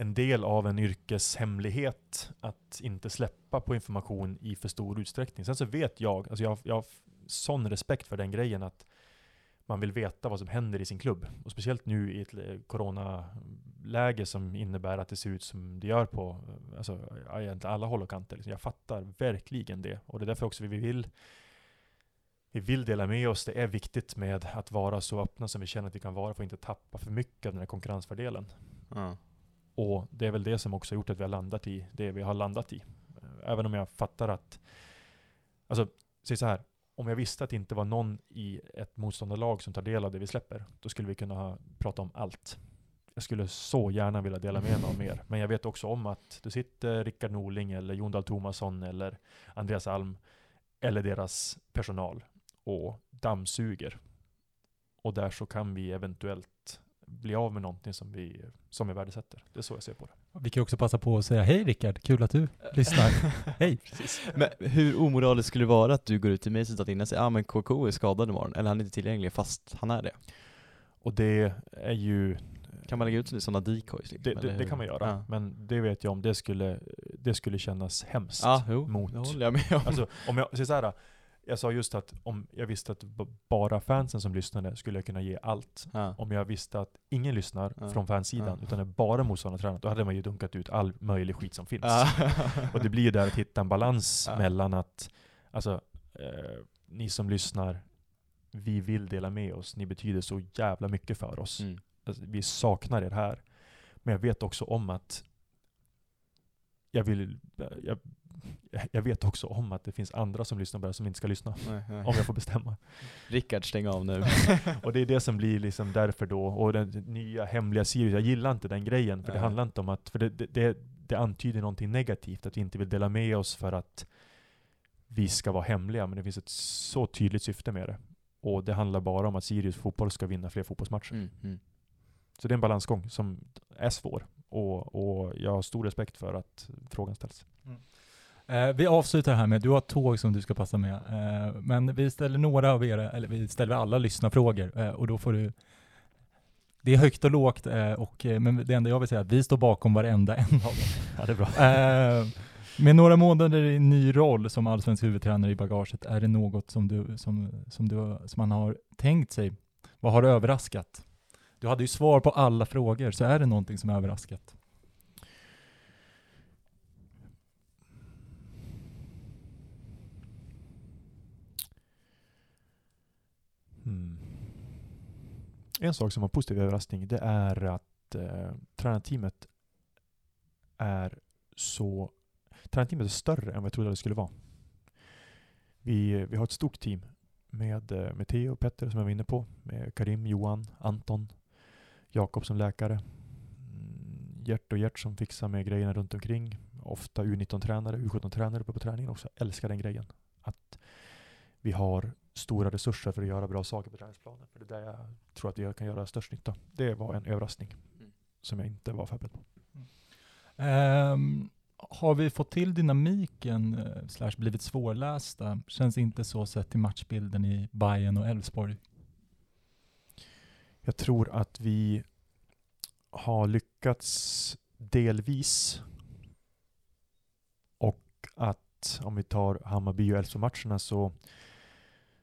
en del av en yrkeshemlighet att inte släppa på information i för stor utsträckning. Sen så vet jag, alltså jag, jag har sån respekt för den grejen att man vill veta vad som händer i sin klubb. Och speciellt nu i ett coronaläge som innebär att det ser ut som det gör på alltså, alla håll och kanter. Liksom Jag fattar verkligen det. Och det är därför också vi vill vi vill dela med oss. Det är viktigt med att vara så öppna som vi känner att vi kan vara för att inte tappa för mycket av den här konkurrensfördelen.
Ja.
Och det är väl det som också har gjort att vi har landat i det vi har landat i. Även om jag fattar att, alltså, säg så här, om jag visste att det inte var någon i ett motståndarlag som tar del av det vi släpper, då skulle vi kunna ha, prata om allt. Jag skulle så gärna vilja dela med mig av mer. Men jag vet också om att det sitter Rickard Norling eller Jon Dahl Tomasson eller Andreas Alm eller deras personal och dammsuger. Och där så kan vi eventuellt bli av med någonting som vi, som vi värdesätter. Det är så jag ser på det.
Vi kan också passa på att säga hej Rickard, kul att du lyssnar. Hej!
Men hur omoraliskt skulle det vara att du går ut till mig och innan säger ah, men KK är skadad imorgon, eller han är inte tillgänglig fast han är det?
Och det är ju,
Kan man lägga ut sådana decoys liksom,
det, det, det kan man göra.
Ja,
Men det vet jag om det skulle, det skulle kännas hemskt.
ja jo,
mot-
det håller jag med om.
Alltså, om jag, så så här, jag sa just att om jag visste att bara fansen som lyssnade skulle jag kunna ge allt.
ja.
Om jag visste att ingen lyssnar
Ja.
från fansidan,
Ja.
utan det är bara motståndartränare, då hade man ju dunkat ut all möjlig skit som finns. Och det blir ju där att hitta en balans mellan att, alltså, eh, ni som lyssnar, vi vill dela med oss, ni betyder så jävla mycket för oss.
Mm.
Alltså, vi saknar er här. Men jag vet också om att jag vill, jag, jag vet också om att det finns andra som lyssnar på det som inte ska lyssna.
Nej, nej.
Om jag får bestämma.
Rickard, stäng av nu.
Och det är det som blir liksom därför då, och den nya hemliga Sirius, jag gillar inte den grejen, för det
Nej.
handlar inte om att, för det, det, det, det antyder någonting negativt, att vi inte vill dela med oss för att vi ska vara hemliga, men det finns ett så tydligt syfte med det. Och det handlar bara om att Sirius fotboll ska vinna fler fotbollsmatcher.
Mm, mm.
Så det är en balansgång som är svår. Och, och jag har stor respekt för att frågan ställs.
Eh, vi avslutar här med, du har tåg som du ska passa med, eh, men vi ställer några av era, eller vi ställer alla lyssnarfrågor eh, och då får du det är högt och lågt, eh, och, eh, men det enda jag vill säga är att vi står bakom varenda en av dem.
Ja, det är bra.
Eh, med några månader i ny roll som allsvensk huvudtränare i bagaget, är det något som, du, som, som, du, som man har tänkt sig? Vad har överraskat? Du hade ju svar på alla frågor, så är det någonting som överraskat?
En sak som var positiv överraskning, det är att eh, tränarteamet är så... Tränarteamet är större än vad jag trodde det skulle vara. Vi, vi har ett stort team med, eh, med Theo och Petter som jag var inne på, med Karim, Johan, Anton, Jakob som läkare, mm, Gert och Gert som fixar med grejerna runt omkring. Ofta U19-tränare, U17-tränare uppe på träningen också. Jag älskar den grejen. Att vi har stora resurser för att göra bra saker på träningsplanen. För det är där jag tror att vi kan göra störst nytta. Det var en överraskning
Mm.
som jag inte var förberedd på.
Ehm, har vi fått till dynamiken, eh, slash blivit svårlästa? Känns inte så sett till matchbilden i Bayern och Elfsborg.
Jag tror att vi har lyckats delvis. Och att om vi tar Hammarby och Elfsborg-matcherna så,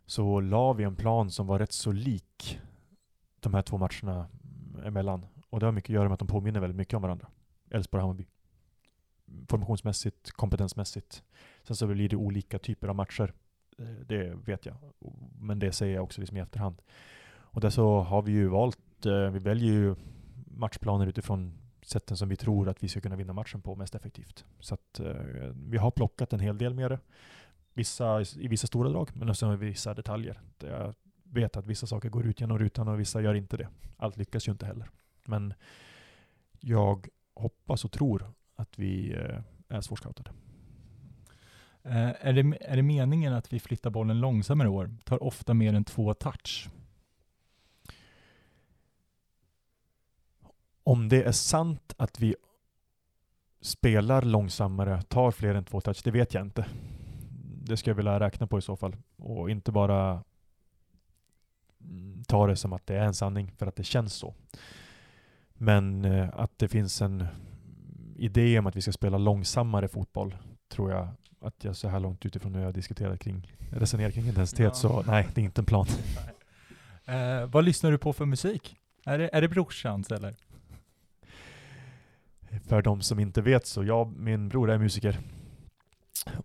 så la vi en plan som var rätt så lik de här två matcherna emellan. Och det har mycket att göra med att de påminner väldigt mycket om varandra. Elfsborg och Hammarby. Formationsmässigt, kompetensmässigt. Sen så blir det olika typer av matcher. Eh, det vet jag. Men det säger jag också liksom i efterhand. Och där så har vi ju valt, eh, vi väljer ju matchplaner utifrån sätten som vi tror att vi ska kunna vinna matchen på mest effektivt. Så att eh, vi har plockat en hel del med det. Vissa, I vissa stora drag, men också i vissa detaljer. Jag vet att vissa saker går ut genom rutan och vissa gör inte det. Allt lyckas ju inte heller. Men jag hoppas och tror att vi eh, är svårscoutade.
Eh, är, det, är det meningen att vi flyttar bollen långsammare i år? Tar ofta mer än två touch.
Om det är sant att vi spelar långsammare, tar fler än två touch, det vet jag inte. Det ska jag vilja räkna på i så fall. Och inte bara ta det som att det är en sanning för att det känns så. Men eh, att det finns en idé om att vi ska spela långsammare fotboll tror jag att jag så här långt utifrån hur jag diskuterat kring, resonerar kring intensitet,
Ja.
så nej, det är inte en plan.
Eh, vad lyssnar du på för musik? Är det, är det brorsans eller?
För de som inte vet så, jag, min bror är musiker.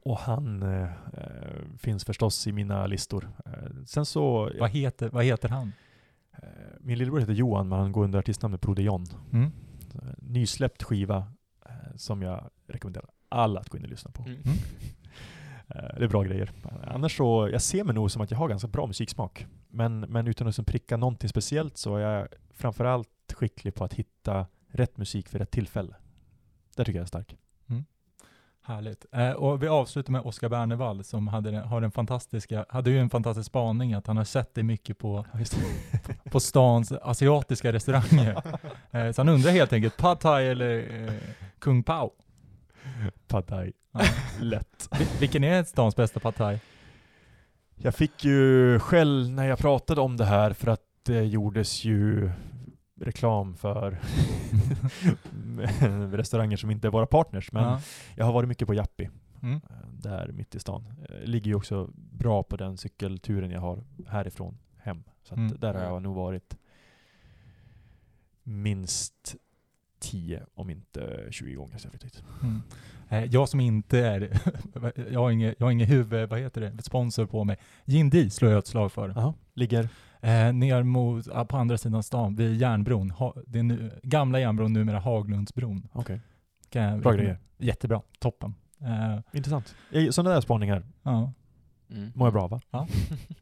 Och han eh, finns förstås i mina listor. Eh, sen så,
Vad heter, vad heter han?
eh, min lillebror heter Johan, men han går under artistnamnet Broder John.
Mm.
Eh, Nysläppt skiva eh, som jag rekommenderar alla att gå in och lyssna på.
Mm.
Eh, Det är bra grejer. Annars så, jag ser mig nog som att jag har ganska bra musiksmak. Men, men utan att liksom pricka någonting speciellt så är jag framförallt skicklig på att hitta rätt musik för rätt tillfälle. Det tycker jag är stark.
Härligt. Eh, och vi avslutar med Oskar Bernevall som hade, har den fantastiska, hade ju en fantastisk spaning att han har sett dig mycket på, på stans asiatiska restauranger. eh, så han undrar helt enkelt, pad thai eller eh, kung pao?
Pad thai.
Ja.
Lätt.
Vil- Vilken är stans bästa pad thai?
Jag fick ju skäll när jag pratade om det här för att det gjordes ju reklam för restauranger som inte är våra partners. Men
Ja.
jag har varit mycket på Jappi,
Mm.
eh, där mitt i stan. Eh, Ligger ju också bra på den cykelturen jag har härifrån hem. Så
Mm.
där har jag nog varit minst 10 om inte 20 gånger sedan jag flyttade hit.
Mm. Eh, jag som inte är, jag har ingen, jag har ingen huvud, vad heter det, sponsor på mig. Gin slår jag ett slag för.
Jaha, ligger
Eh, ner mot, ja, på andra sidan stan, vid järnbron. Ha, det är nu, gamla järnbron, numera Haglundsbron.
Okej.
Jag-
Bra grejer.
Jättebra, toppen. Eh,
Intressant. Eh, Sådana där spaningar
ja,
Mm.
mår jag bra va?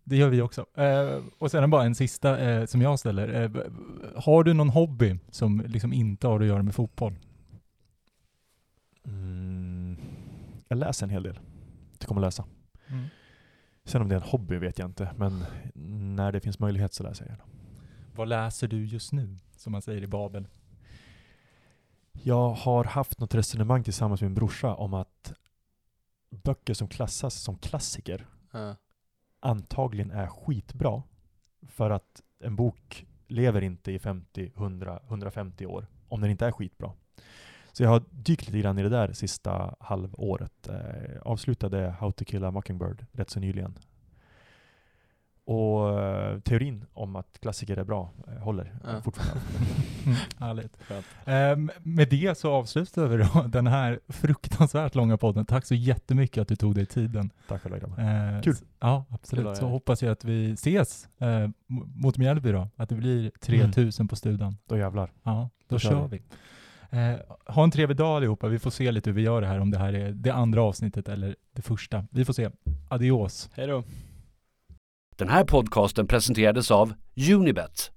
det gör vi också. Eh, och sen bara en sista eh, som jag ställer. Eh, har du någon hobby som liksom inte har att göra med fotboll?
Mm, jag läser en hel del. Om att läsa. Sen om det är en hobby vet jag inte, men när det finns möjlighet så läser jag gärna.
Vad läser du just nu, som man säger i Babel?
Jag har haft något resonemang tillsammans med min brorsa om att böcker som klassas som klassiker
Ja.
antagligen är skitbra för att en bok lever inte i 50, 100, 150 år om den inte är skitbra. Så jag har dykt lite grann i det där sista halvåret. Eh, avslutade How to kill a mockingbird rätt så nyligen. Och eh, teorin om att klassiker är bra eh, håller
Ja.
fortfarande.
Mm, härligt. Ehm, med det så avslutar vi då den här fruktansvärt långa podden. Tack så jättemycket att du tog dig tiden.
Tack själva grabbar.
Eh,
Kul.
Ja,
Kul
absolut.
att
Så
höra.
hoppas jag att vi ses m- mot Mjällby då. Att det blir 3000 på studan.
Då jävlar.
Ja, då,
Då
kör
kör
vi. Eh, ha en trevlig dag allihopa. Vi får se lite hur vi gör det här, om det här är det andra avsnittet eller det första. Vi får se. Adios.
Hej då.
Den här podcasten presenterades av Unibet,